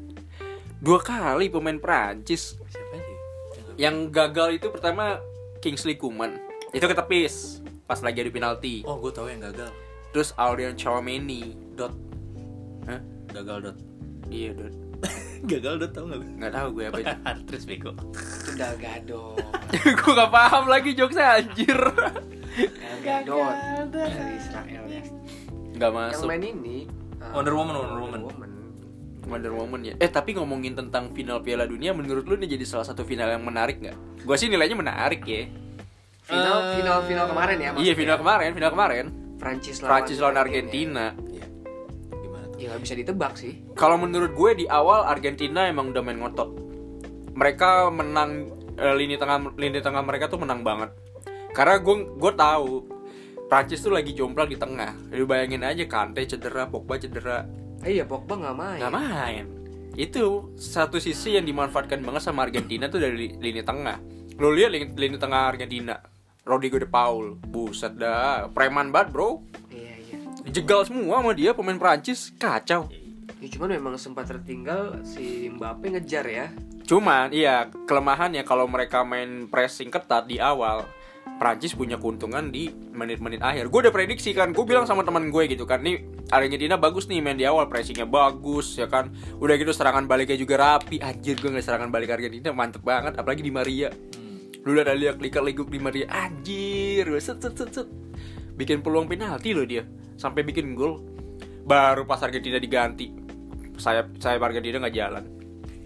Dua kali pemain Prancis siapa ya? Yang gagal itu pertama Kingsley Coman. Itu ketepis pas lagi adu penalti. oh gue tahu yang gagal Terus Aurelian Chouameni. dot Hah? gagal dot Iya, Dot. gagal udah tau gak lu nggak tahu gue apa itu terus bego Itu Dalgado. gue gak paham lagi jokesnya anjir Dalgado dari Israel ya. nggak Yang masuk main ini uh, Wonder Woman, Wonder Woman. Wonder Woman ya eh tapi ngomongin tentang final Piala Dunia menurut lu ini jadi salah satu final yang menarik nggak gue sih nilainya menarik ya Final Eh, final final kemarin ya. iya final kemarin final kemarin Prancis lawan Prancis lawan Argentina. Argentina Iya. Gimana tuh? Ya nggak bisa ditebak sih. kalau menurut gue di awal Argentina emang udah main ngotot mereka menang eh, lini tengah lini tengah mereka tuh menang banget karena gue gue tahu Prancis tuh lagi jomplang di tengah lu bayangin aja Kante cedera Pogba cedera Eh, iya Pogba nggak main. nggak main itu satu sisi yang dimanfaatkan banget sama Argentina tuh dari li- lini tengah lo lihat lini, lini tengah Argentina Rodrigo de Paul buset dah preman banget bro Iya iya. jegal semua sama dia pemain Prancis kacau Ya, cuman memang sempat tertinggal si Mbappe ngejar ya. Cuman iya kelemahannya kalau mereka main pressing ketat di awal Prancis punya keuntungan di menit-menit akhir. Gue udah prediksi kan, gue bilang sama teman gue gitu kan, nih Argentina bagus nih main di awal, pressingnya bagus ya kan. Udah gitu serangan baliknya juga rapi. Anjir gue nggak serangan balik Argentina mantep banget, apalagi di Maria. Lu udah ada lihat lihat liguk di Maria, anjir, set set set set. Bikin peluang penalti loh dia, sampai bikin gol. Baru pas Argentina diganti, saya saya Argentina nggak jalan.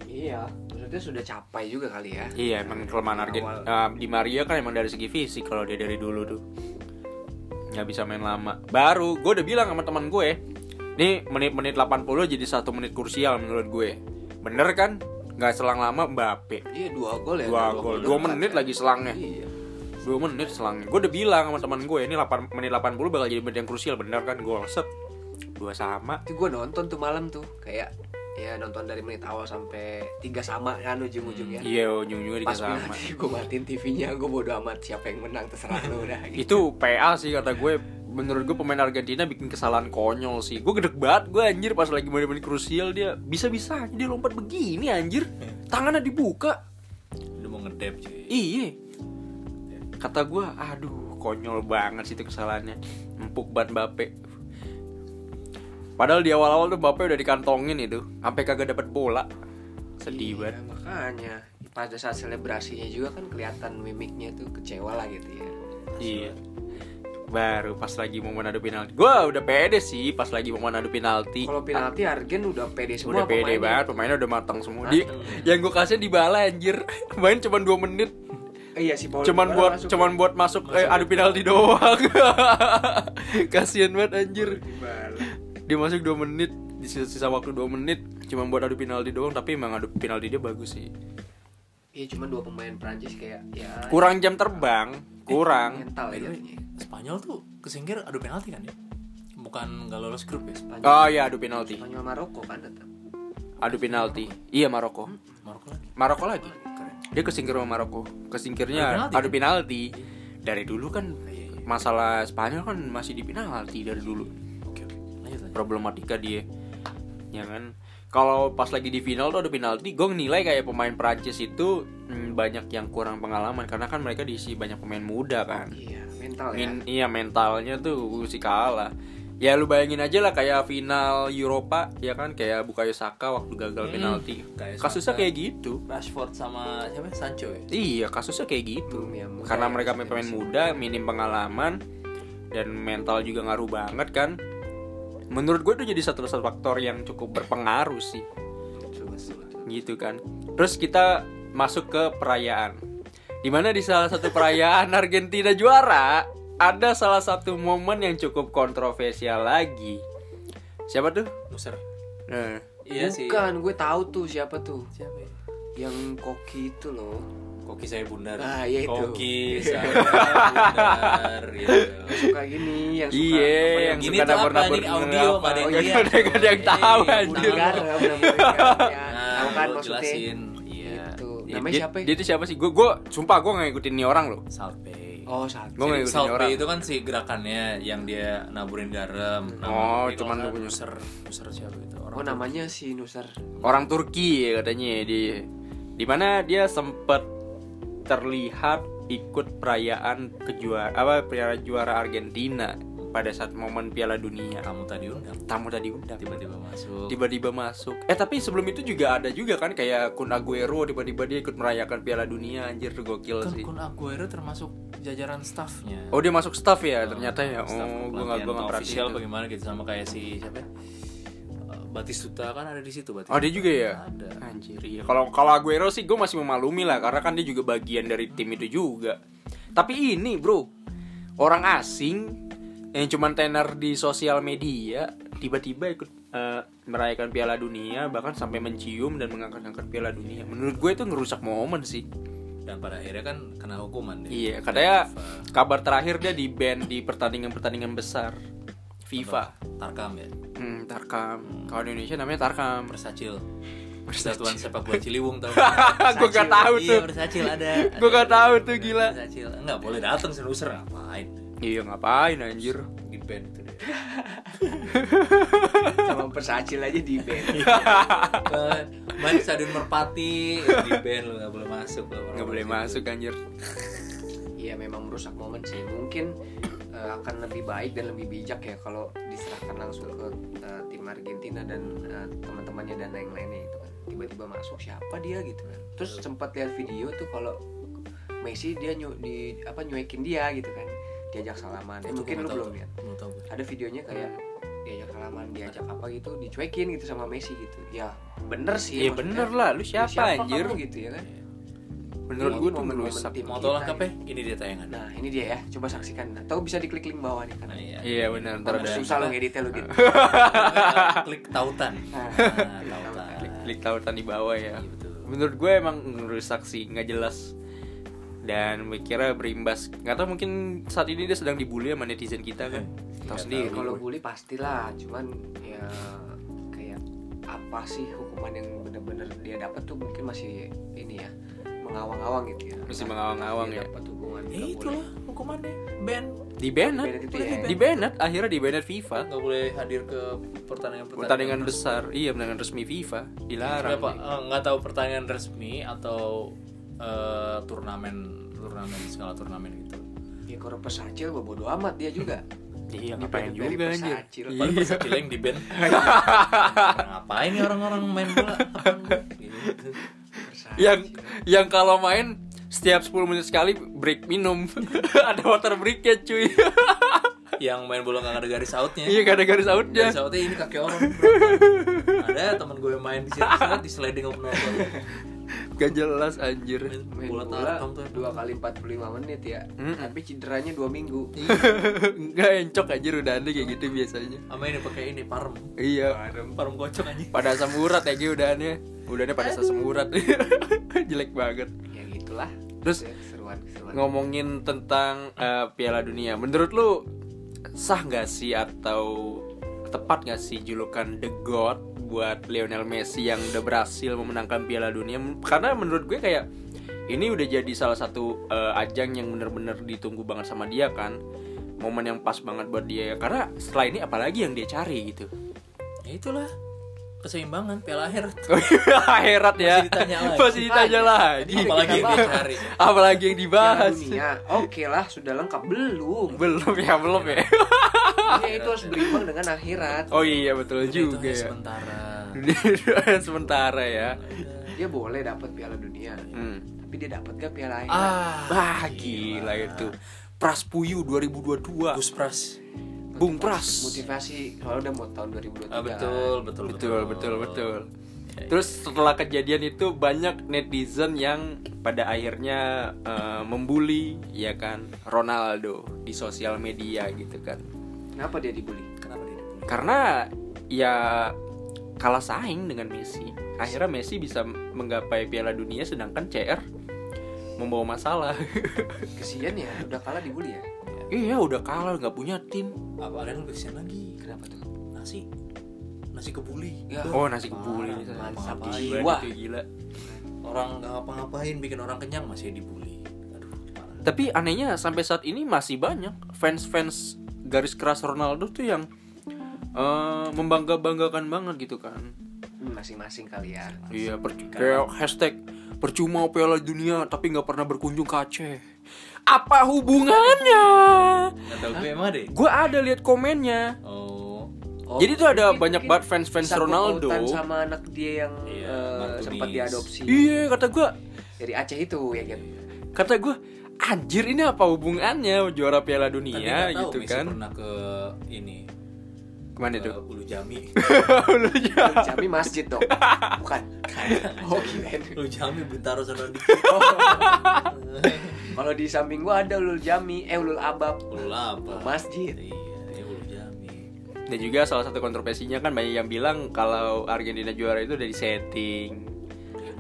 Iya. Maksudnya sudah capai juga kali ya. Iya emang kelemahan Argentina Awal. di Maria kan emang dari segi fisik kalau dia dari dulu tuh nggak bisa main lama. Baru gue udah bilang sama teman gue, nih menit-menit 80 jadi satu menit krusial menurut gue. Bener kan? Nggak selang lama Mbappe. Iya dua gol ya. Dua gol, dua menit lagi selangnya. Iya. Dua menit selangnya. Gue udah bilang sama teman gue ini 8 menit 80 bakal jadi menit yang krusial bener kan? Gol set dua sama. Itu gue nonton tuh malam tuh kayak ya nonton dari menit awal sampai tiga sama kan ujung-ujungnya. Iya ujung-ujungnya tiga sama. gue matiin TV-nya, gue bodo amat siapa yang menang terserah lu udah. gitu. itu PA sih kata gue menurut gue pemain Argentina bikin kesalahan konyol sih. Gue gede banget gue anjir pas lagi menit-menit krusial dia bisa-bisa aja dia lompat begini anjir. Tangannya dibuka. Udah mau ngedep cuy. iya. Kata gue aduh konyol banget sih itu kesalahannya. Empuk banget Mbappe. Padahal di awal-awal tuh Mbappe udah dikantongin itu sampai kagak dapet bola. Sedih Iya, banget. makanya. Pada saat selebrasinya juga kan kelihatan mimiknya tuh kecewa lah gitu ya. Iya. Baru pas lagi mau adu penalti. Gua udah pede sih pas lagi mau adu penalti. Kalau penalti Argen udah pede semua udah pede pemainnya. banget, pemainnya udah matang semua. Di, yang gue kasih di bala anjir. Main cuma 2 menit. Eh, iya si Paul Cuman buat masuk cuman ya. buat masuk eh, adu penalti doang. Kasian banget anjir. Dia masuk 2 menit di sisa, sisa waktu 2 menit cuma buat adu penalti doang tapi emang adu penalti dia bagus sih. Iya cuman dua pemain Prancis kayak ya Kurang jam terbang, kurang. mental ya. Spanyol tuh kesingkir adu penalti kan ya? Bukan nggak lolos grup ya? Spanyol, Oh iya adu penalti. Spanyol Maroko kan tetap. Adu penalti. Iya Maroko. Maroko lagi. Maroko lagi. Keren. Dia kesingkir sama Maroko. Kesingkirnya Adu penalti, adu penalti. Dari dulu kan Iya, iya. masalah Spanyol kan masih di penalti dari dulu. Oke oke. Lanjut lanjut. Problematika dia. Ya kan. Kalau pas lagi di final tuh ada penalti, gue nilai kayak pemain Prancis itu hmm, banyak yang kurang pengalaman karena kan mereka diisi banyak pemain muda kan. Iya, mental ya. Min- iya mentalnya tuh sih kalah. Ya lu bayangin aja lah kayak final Eropa ya kan kayak Bukayo Saka waktu gagal Hmm, penalti. kayak Kasusnya Saka. kayak gitu. Rashford sama siapa? Sancho ya? Iya kasusnya kayak gitu Hmm, ya, Karena mereka pemain muda Minim pengalaman Dan mental juga ngaruh banget kan Menurut gue itu jadi satu satu faktor yang cukup berpengaruh sih. Gitu kan Terus kita masuk ke perayaan Di mana di salah satu perayaan Argentina juara Ada salah satu momen yang cukup kontroversial lagi Siapa tuh? Loser. Nah, Iya sih. Bukan, gue tahu tuh siapa tuh. Siapa ya? Yang koki itu loh. Koki saya bundar. Ah, iya itu. Koki saya bundar gitu. Suka gini yang suka Iya, apa ya, yang Gini suka tuh apa? nabur-nabur Ini audio, nggak ada yang Nggak lihat. ada nggak ada yang tahu Iya, anjir. ya. Nah, Tahu kan jelasin. Iya. Gitu. Namanya siapa? ya? Dia itu siapa sih? Gue gue sumpah gue nggak ngikutin nih orang loh. Salpe. Oh, salah. Gue. Salpe itu kan si gerakannya yang dia naburin garam. Oh, Tapi cuman lu punya- Loser, loser siapa itu? Orang Oh, namanya si Nusar. Orang Turki ya katanya di di mana dia sempet terlihat ikut perayaan kejuara apa perayaan juara Argentina. pada saat momen Piala Dunia. Kamu tadi undang. Tamu tadi undang. Tiba-tiba masuk. Tiba-tiba masuk. Eh tapi sebelum itu juga ada juga kan kayak Kun Aguero tiba-tiba dia ikut merayakan Piala Dunia anjir tuh gokil kan sih. Kun Aguero termasuk jajaran staffnya. Oh dia masuk staff ya ternyata ya. oh gue nggak gue nggak perhatiin official tuh. bagaimana gitu sama kayak si siapa? ya? Batistuta kan ada di situ Batistuta. Oh dia juga ya? Ada. Anjir iya. Kalau kalau Aguero sih gue masih memaklumi lah karena kan dia juga bagian dari tim itu juga. Tapi ini bro orang asing yang cuman tenar di sosial media tiba-tiba ikut eh, merayakan Piala Dunia bahkan sampai mencium dan mengangkat-angkat Piala Dunia. Menurut gue itu ngerusak momen sih. Dan pada akhirnya kan kena hukuman dia. Iya katanya kabar terakhir dia di ban di pertandingan-pertandingan besar FIFA. Tarkam ya. Hmm, Tarkam. Kalau di Indonesia namanya Tarkam. Persacil. Persatuan sepak bola Ciliwung tahu. Gue gak tahu Iya, tuh. Persacil ada. Gue gak tahu tuh gila. Persacil. Enggak boleh datang seruser ngapain? Iya ngapain anjir Di band itu dia. sama persacil aja di band Ke main di Stadion Merpati di band lu nggak boleh masuk nggak boleh masuk anjir Iya memang merusak momen sih. Mungkin eh, akan lebih baik dan lebih bijak ya kalau diserahkan langsung ke eh, tim Argentina dan eh, teman-temannya dan yang lainnya itu kan. Tiba-tiba masuk siapa dia gitu kan. Terus sempat lihat video tuh kalau Messi dia nyu, di apa nyuekin dia gitu kan. Diajak salaman. Itu mungkin lu belum lihat. Ada videonya kayak diajak salaman, diajak apa gitu, dicuekin gitu sama Messi gitu. Ya bener sih. Maksudnya. bener lah lu Ya, siapa, anjir kamu gitu ya kan. Menurut Ini gue tuh momen-momen merusak tim Mau kita tolong lengkap ini. ya? Ini dia tayangan. Nah ini dia ya, coba saksikan. Atau bisa diklik link bawah nih kan. Nah, iya. iya benar ntar ada susah lo ngeditnya lo gitu. Klik tautan. Nah. Nah, tautan. klik, klik tautan di bawah ya Iya, menurut gue emang ngerusak sih nggak jelas dan mikirnya berimbas nggak tahu mungkin saat ini dia sedang dibully sama netizen kita kan tahu sendiri kalau bully pastilah, cuman ya kayak apa sih hukuman yang bener-bener dia dapat tuh mungkin masih ini ya mengawang-awang gitu ya. Masih Nah, mengawang-awang ya. Dapat hubungan Ya nggak itulah hukumannya. Ban. di banned Banned itu ya. di banned akhirnya di banned FIFA Nggak boleh hadir ke pertandingan pertandingan besar iya pertandingan resmi FIFA dilarang? Eh, nggak tahu pertandingan resmi atau eh, turnamen turnamen skala turnamen gitu. Ya kalau pesacil gua bodo amat dia juga. iya Di ngapain juga anjir Persacil. Iya. Persacil yang di ban. ngapain nih orang-orang main bola? Gitu. Yang yang kalau main setiap 10 menit sekali break minum ada water breaknya cuy Yang main bola nggak ada garis outnya. iya gak ada garis outnya Garis outnya ini kaki orang. ada teman gue main di situ di sliding sama penonton. gak jelas anjir Main Main bola bola tarkam tuh. dua kali 45 menit ya. Mm-mm. Tapi cederanya dua minggu. Enggak encok anjir udah ada kayak gitu biasanya Sama ini pakai ini parem. Iya Parem kocok aja. Pada asam urat ya Gi, udahannya Udahannya pada asam urat Jelek banget Ya gitulah. Terus keseruan-keseruan. ngomongin tentang eh, Piala Dunia Menurut lu sah gak sih atau tepat gak sih julukan The God buat Lionel Messi yang udah berhasil memenangkan Piala Dunia. Karena menurut gue kayak ini udah jadi salah satu eh, ajang yang bener-bener ditunggu banget sama dia kan. Momen yang pas banget buat dia. Karena setelah ini apalagi yang dia cari gitu. Ya itulah keseimbangan piala akhir. Akhirat ya Masih ditanya lagi. Masih ditanya lagi Apalagi yang dia cari. Apalagi yang dibahas dunia. Oke lah, sudah lengkap belum? Belum ya belum ya Dunia itu harus berimbang dengan akhirat. Oh iya betul juga ya Sementara. Dunia sementara ya Dia boleh dapat Piala Dunia, hmm. tapi dia dapat gak Piala akhirat? Ah, gila itu Praspuyu 2022 Gus Pras. Bung Pras Motivasi kalau udah mau tahun 2023. Ah, betul, betul, Betul betul betul Terus setelah kejadian itu banyak netizen yang pada akhirnya eh, membuli ya kan Ronaldo di sosial media gitu kan Kenapa dia dibully? Kenapa dia dibully? karena ya kalah saing dengan Messi akhirnya Messi bisa menggapai Piala Dunia sedangkan CR membawa masalah Kesian ya, udah kalah dibully ya. Iya udah kalah nggak punya tim Apa yang lebih kesian lagi? Kenapa tuh? Nasi. Nasi kebuli. Ya. oh nasi kebuli mantap. Jiwa. Gila, itu gila Orang nggak ngapa-ngapain bikin orang kenyang masih dibully. Aduh, parah. tapi anehnya sampai saat ini masih banyak fans-fans garis keras Ronaldo tuh yang eh, membangga-banggakan banget gitu kan Hmm, Masing-masing kali ya. Iya, per- kayak hashtag percuma Piala Dunia tapi nggak pernah berkunjung ke Aceh. Apa hubungannya? Gue emang deh. Gue ada lihat komennya. Oh. Oh, Jadi tuh ada mungkin- banyak banget fans-fans Ronaldo. sama anak dia yang Iya, eh, sempat diadopsi Iya kata gue, dari Aceh itu ya kan. kata gue, anjir ini apa hubungannya juara Piala Tapi Dunia nggak tahu gitu Messi kan? pernah ke ini Ke mana ke tuh? Ulu Jami. Lu ya. Jami masjid dong. Bukan. Oh kirain. Ulu Jami Bintaro sana dikit. Kalau di samping gua ada Ulul Jami, eh Ulul Abab. Ulu apa? Masjid. Iya, ya Ulu Jami. Dan juga salah satu kontroversinya kan banyak yang bilang kalau Argentina juara itu udah disetting.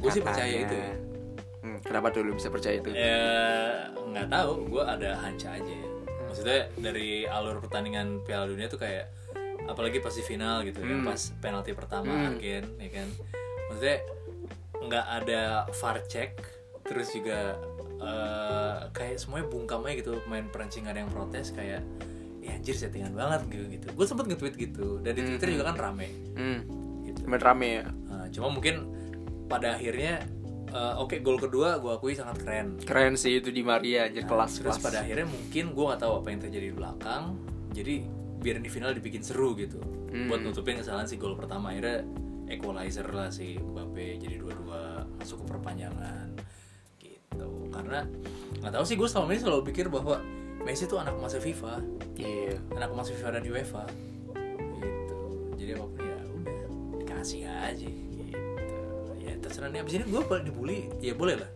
Gue sih percaya itu. Hmm, kenapa tuh lu bisa percaya itu? Ya nggak tahu, gue ada hanca aja. Maksudnya dari alur pertandingan Piala Dunia tuh kayak apalagi pas di final gitu, yang Hmm. pas penalti pertama Hmm. Argen, ya kan. Maksudnya nggak ada VAR check, terus juga eh, kayak semuanya bungkam aja gitu, pemain Prancis nggak ada yang protes kayak ya anjir settingan banget gitu gitu. Gue sempet nge-tweet gitu dan di Hmm. Twitter juga kan rame Hmm, gitu. rame ya. Nah, cuma mungkin pada akhirnya eh, oke gol kedua gue akui sangat keren Keren sih itu di Maria anjir kelas terus kelas. pada akhirnya mungkin gue nggak tahu apa yang terjadi di belakang jadi biar di final dibikin seru gitu. Hmm. buat nutupin kesalahan si gol pertama. Akhirnya equalizer lah si Mbappe jadi dua-dua masuk ke perpanjangan gitu. Karena nggak tahu sih gue selama ini selalu pikir bahwa Messi tuh anak masa FIFA. Iya. anak masa FIFA dan UEFA. Gitu. Jadi apa pun ya udah dikasih aja gitu. Ya terserah nih. Abis ini gue boleh dibully. Ya boleh lah.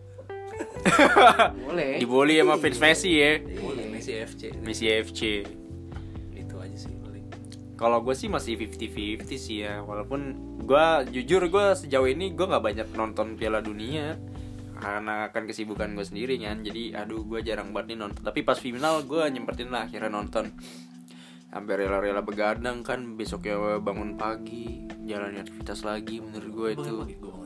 Boleh. Dibully sama fans Messi ya. boleh Messi FC Messi FC. Kalau gue sih masih 50-50 sih ya Walaupun gue jujur gue sejauh ini gue nggak banyak nonton Piala Dunia Karena akan kesibukan gue sendiri kan Jadi aduh gue jarang banget nih nonton. Tapi pas final gue nyempetin lah akhirnya nonton. Sampai rela-rela begadang kan Besoknya bangun pagi Jalani aktivitas lagi menurut gue itu.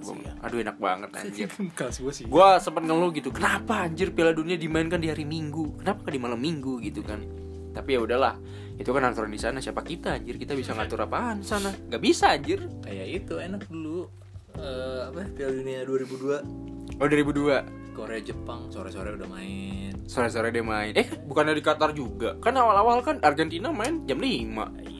siap. Aduh enak banget anjir. Gue sempet ngeluh gitu kenapa anjir Piala Dunia dimainkan di hari Minggu? Kenapa di malam Minggu? gitu kan. Tapi ya udahlah itu kan aturan di sana siapa kita anjir? Kita bisa ngatur apaan sana? Nggak bisa anjir. Kayak itu enak dulu. Eh, apa Piala Dunia 2002 oh 2002 Korea Jepang sore-sore udah main. Sore-sore dia main. Eh bukannya di Qatar juga? Kan awal-awal kan Argentina main jam 5 iya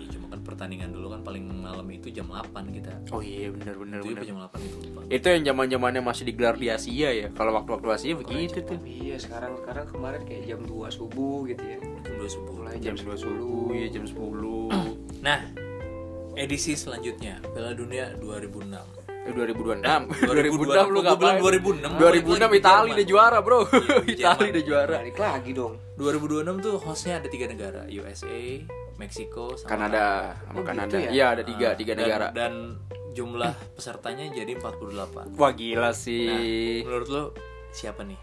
pertandingan dulu kan paling malam itu jam 8 kita. Oh iya bener bener itu bener. jam 8 itu lupa. Itu yang zaman zamannya masih digelar di Asia ya? Kalau waktu-waktu Asia begitu tuh. Iya, sekarang sekarang kemarin kayak jam 2 subuh gitu ya. jam 2 subuh. Mulai jam 2 subuh ya jam 10 nah edisi selanjutnya Piala Dunia 2006 Eh, 2026 2002. 2006 lu ngapain? 2006. 2006 Itali udah juara bro. Iya, Itali udah juara. Balik lagi dong. 2026 tuh hostnya ada tiga negara USA Meksiko sama Kanada. Sama Oh, Kanada. gitu ya? iya ada tiga Ah, tiga dan- negara. dan jumlah pesertanya jadi 48 wah gila nah sih menurut lo siapa nih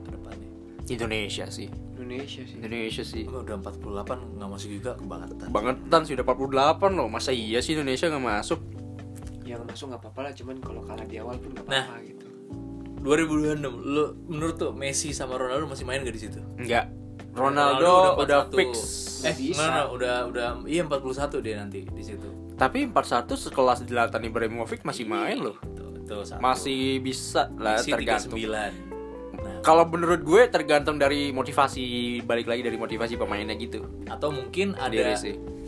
ke depannya? Indonesia sih. Indonesia sih. Indonesia sih. Oh, udah 48 nggak masuk juga kebangetan bangetan sih udah 48 loh. Masa iya sih Indonesia nggak masuk Yang masuk nggak apa-apa lah, cuman kalau kalah di awal pun nggak Nah. apa-apa gitu. 2026 lo menurut tuh Messi sama Ronaldo masih main gak di situ? Enggak Ronaldo, udah, 41. fix. Eh Bisa. nggak, udah udah iya 41 dia nanti di situ. Tapi 41 sekelas Zlatan Ibrahimovic masih main loh. tuh, masih bisa lah Messi tergantung. 39 nah. Kalau menurut gue tergantung dari motivasi balik lagi dari motivasi pemainnya gitu. Atau mungkin ada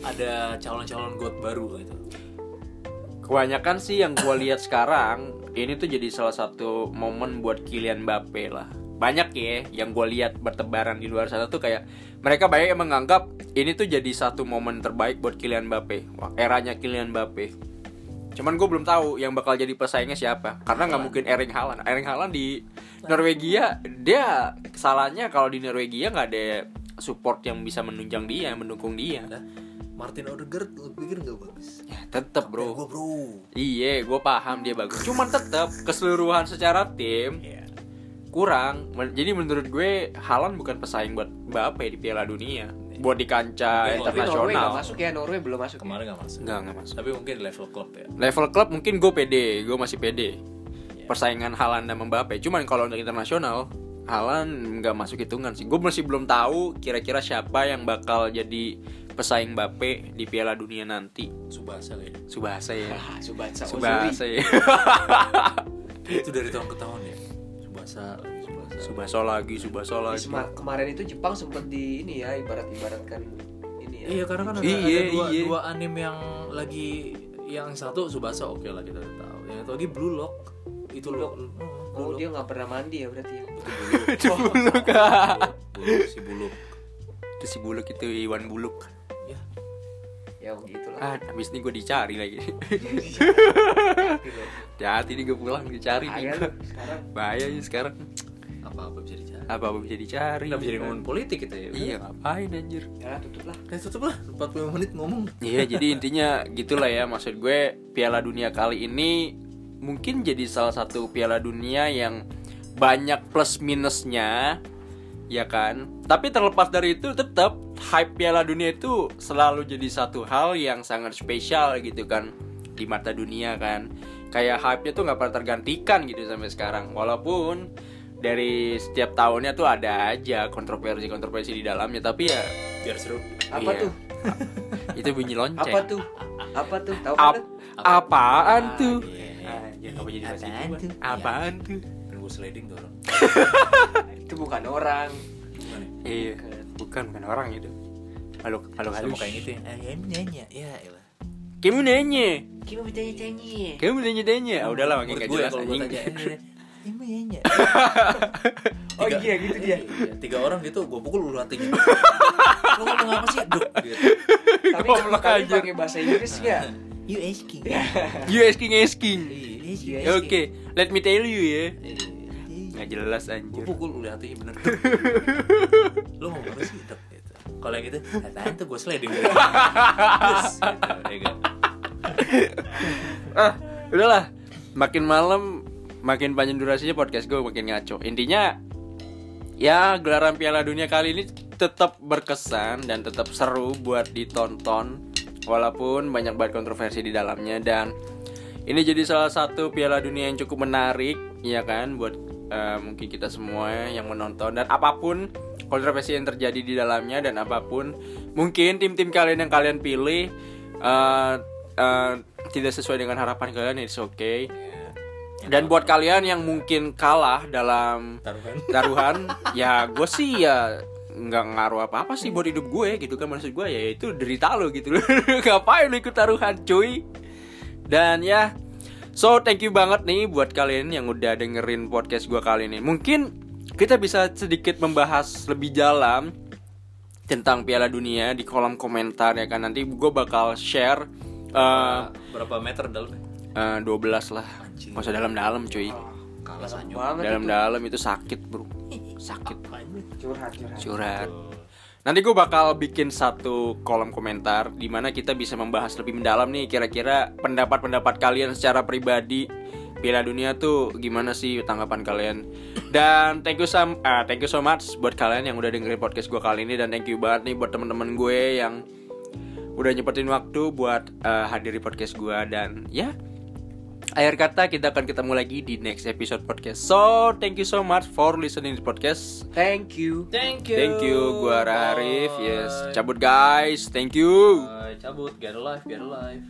ada calon-calon god baru gitu Kebanyakan sih yang gue lihat sekarang ini tuh jadi salah satu momen buat Kylian Mbappe lah. Banyak ya yang gue lihat bertebaran di luar sana tuh kayak mereka banyak yang menganggap ini tuh jadi satu momen terbaik buat Kylian Mbappe. Wah, eranya Kylian Mbappe. Cuman gue belum tahu yang bakal jadi pesaingnya siapa. Karena nggak mungkin Erling Haaland. Erling Haaland di Norwegia dia salahnya kalau di Norwegia nggak ada support yang bisa menunjang dia, mendukung dia. Martin Odegaard lo pikir nggak bagus Ya tetep bro. gue bro Iya, gue paham dia bagus. Cuman tetap keseluruhan secara tim Iya. kurang. Jadi menurut gue Haaland bukan pesaing buat Mbappe di Piala Dunia. Buat di kancah Tapi Tapi Norway nggak internasional. masuk ya, Norway belum masuk. Ya? kemarin nggak masuk Enggak, enggak masuk. tapi mungkin level klub ya Level klub mungkin gue pede, gue masih pede. Iya. Persaingan Haaland dan Mbappe. Cuman kalau untuk internasional, Haaland nggak masuk hitungan sih. Gue masih belum tahu kira-kira siapa yang bakal jadi pesaing Mbappe di Piala Dunia nanti. Subasa kayaknya Subasa ya. Ah, Subatsa, Subasa ya. itu dari tahun ke tahun ya Subasa lagi Subasa Subasa lagi, Subasa Di lagi. sema- kemarin itu Jepang sempat di ini ya ibarat-ibaratkan ini ya. Iya karena kan ada, Iya, ada dua, iya. dua anime yang lagi yang satu Subasa oke lah kita udah tahu. Yang satu lagi Blue Lock itu Blue lo Lock. Oh dia nggak pernah mandi ya berarti ya. Itu buluk. Buluk si Buluk. Itu si buluk itu Iwan Buluk. Ya. Ya begitulah. Ah, habis ini gue dicari lagi. Gitu. Hati nih gue pulang dicari nih. Sekarang. Bahaya ya sekarang. Apa-apa bisa dicari. Apa apa bisa dicari? Kita bisa ngomongin politik kita ya. Iya, ngapain anjir? Ya tutup lah. Kita tutup lah 45 menit ngomong. Iya, jadi intinya gitulah ya maksud gue Piala Dunia kali ini mungkin jadi salah satu Piala Dunia yang banyak plus minusnya ya kan. Tapi terlepas dari itu tetap hype Piala Dunia itu selalu jadi satu hal yang sangat spesial gitu kan di mata dunia kan. Kayak hype-nya tuh nggak pernah tergantikan gitu sampai sekarang. Walaupun dari setiap tahunnya tuh ada aja kontroversi-kontroversi di dalamnya tapi ya Biar seru. Apa Iya. tuh? itu bunyi lonceng. Apa tuh? Apa tuh? Tahu Ap- kan? apaan Ah, tuh? iya. Anjir, kenapa jadi Apaan tuh? Apaan tuh? Kan gue sliding tuh orang. Itu bukan orang. Iya, bukan bukan orang itu. Makhluk makhluk Sama halus. kayak gitu ya. Eh, ya nanya. Ya elah. Kamu nanya, Kita bertanya-tanya. kamu nanya tanya. Ah udahlah makin gak gue jelas anjing. tanya, ya nanya. Oh iya gitu dia. Iya, Tiga orang gitu gue pukul ulu hatinya. Lo ngomong apa sih? Duk gitu. Tapi tapi pakai bahasa Inggris ya. You asking. You asking asking. Iya, asking. Iya. Oke, let me tell you ya. Nggak jelas Gue anjir. pukul ulu hatinya bener. Lo ngomong apa sih? Gitu. Kalau yang gitu, apaan tuh gue sliding. Gitu, ya kan? ah udahlah makin malam makin panjang durasinya podcast gue makin ngaco intinya ya gelaran Piala Dunia kali ini tetap berkesan dan tetap seru buat ditonton walaupun banyak banget kontroversi di dalamnya dan ini jadi salah satu Piala Dunia yang cukup menarik ya kan buat eh, mungkin kita semua yang menonton dan apa pun kontroversi yang terjadi di dalamnya dan apa pun mungkin tim-tim kalian yang kalian pilih eh, eh, tidak sesuai dengan harapan kalian it's okay. Dan buat kalian yang mungkin kalah dalam Taruhan. taruhan ya gue sih ya nggak ngaruh apa apa sih buat hidup gue gitu kan. Maksud gue ya itu derita lo gitu. Ngapain lo ikut taruhan cuy? Dan ya so thank you banget nih buat kalian yang udah dengerin podcast gue kali ini mungkin kita bisa sedikit membahas lebih dalam tentang Piala Dunia di kolom komentar ya kan nanti gue bakal share eh Berapa meter dalamnya? eh, 12 lah Anjing. Masa dalam-dalam cuy Kalah sanyo. Banget itu. Dalam-dalam itu sakit bro Sakit Curhat, curhat. curhat. Nanti gue bakal bikin satu kolom komentar di mana kita bisa membahas lebih mendalam nih kira-kira pendapat-pendapat kalian secara pribadi. Piala Dunia tuh gimana sih tanggapan kalian? Dan thank you so, ah, thank you so much buat kalian yang udah dengerin podcast gue kali ini. Dan thank you banget nih buat teman-teman gue yang udah nyepetin waktu buat eh, hadiri podcast gue dan ya akhir kata kita akan ketemu lagi di next episode podcast. So thank you so much for listening to podcast. Thank you. Thank you. Thank you, gua Arif. Yes, cabut guys. Thank you. Bye. Cabut. Get alive, get alive.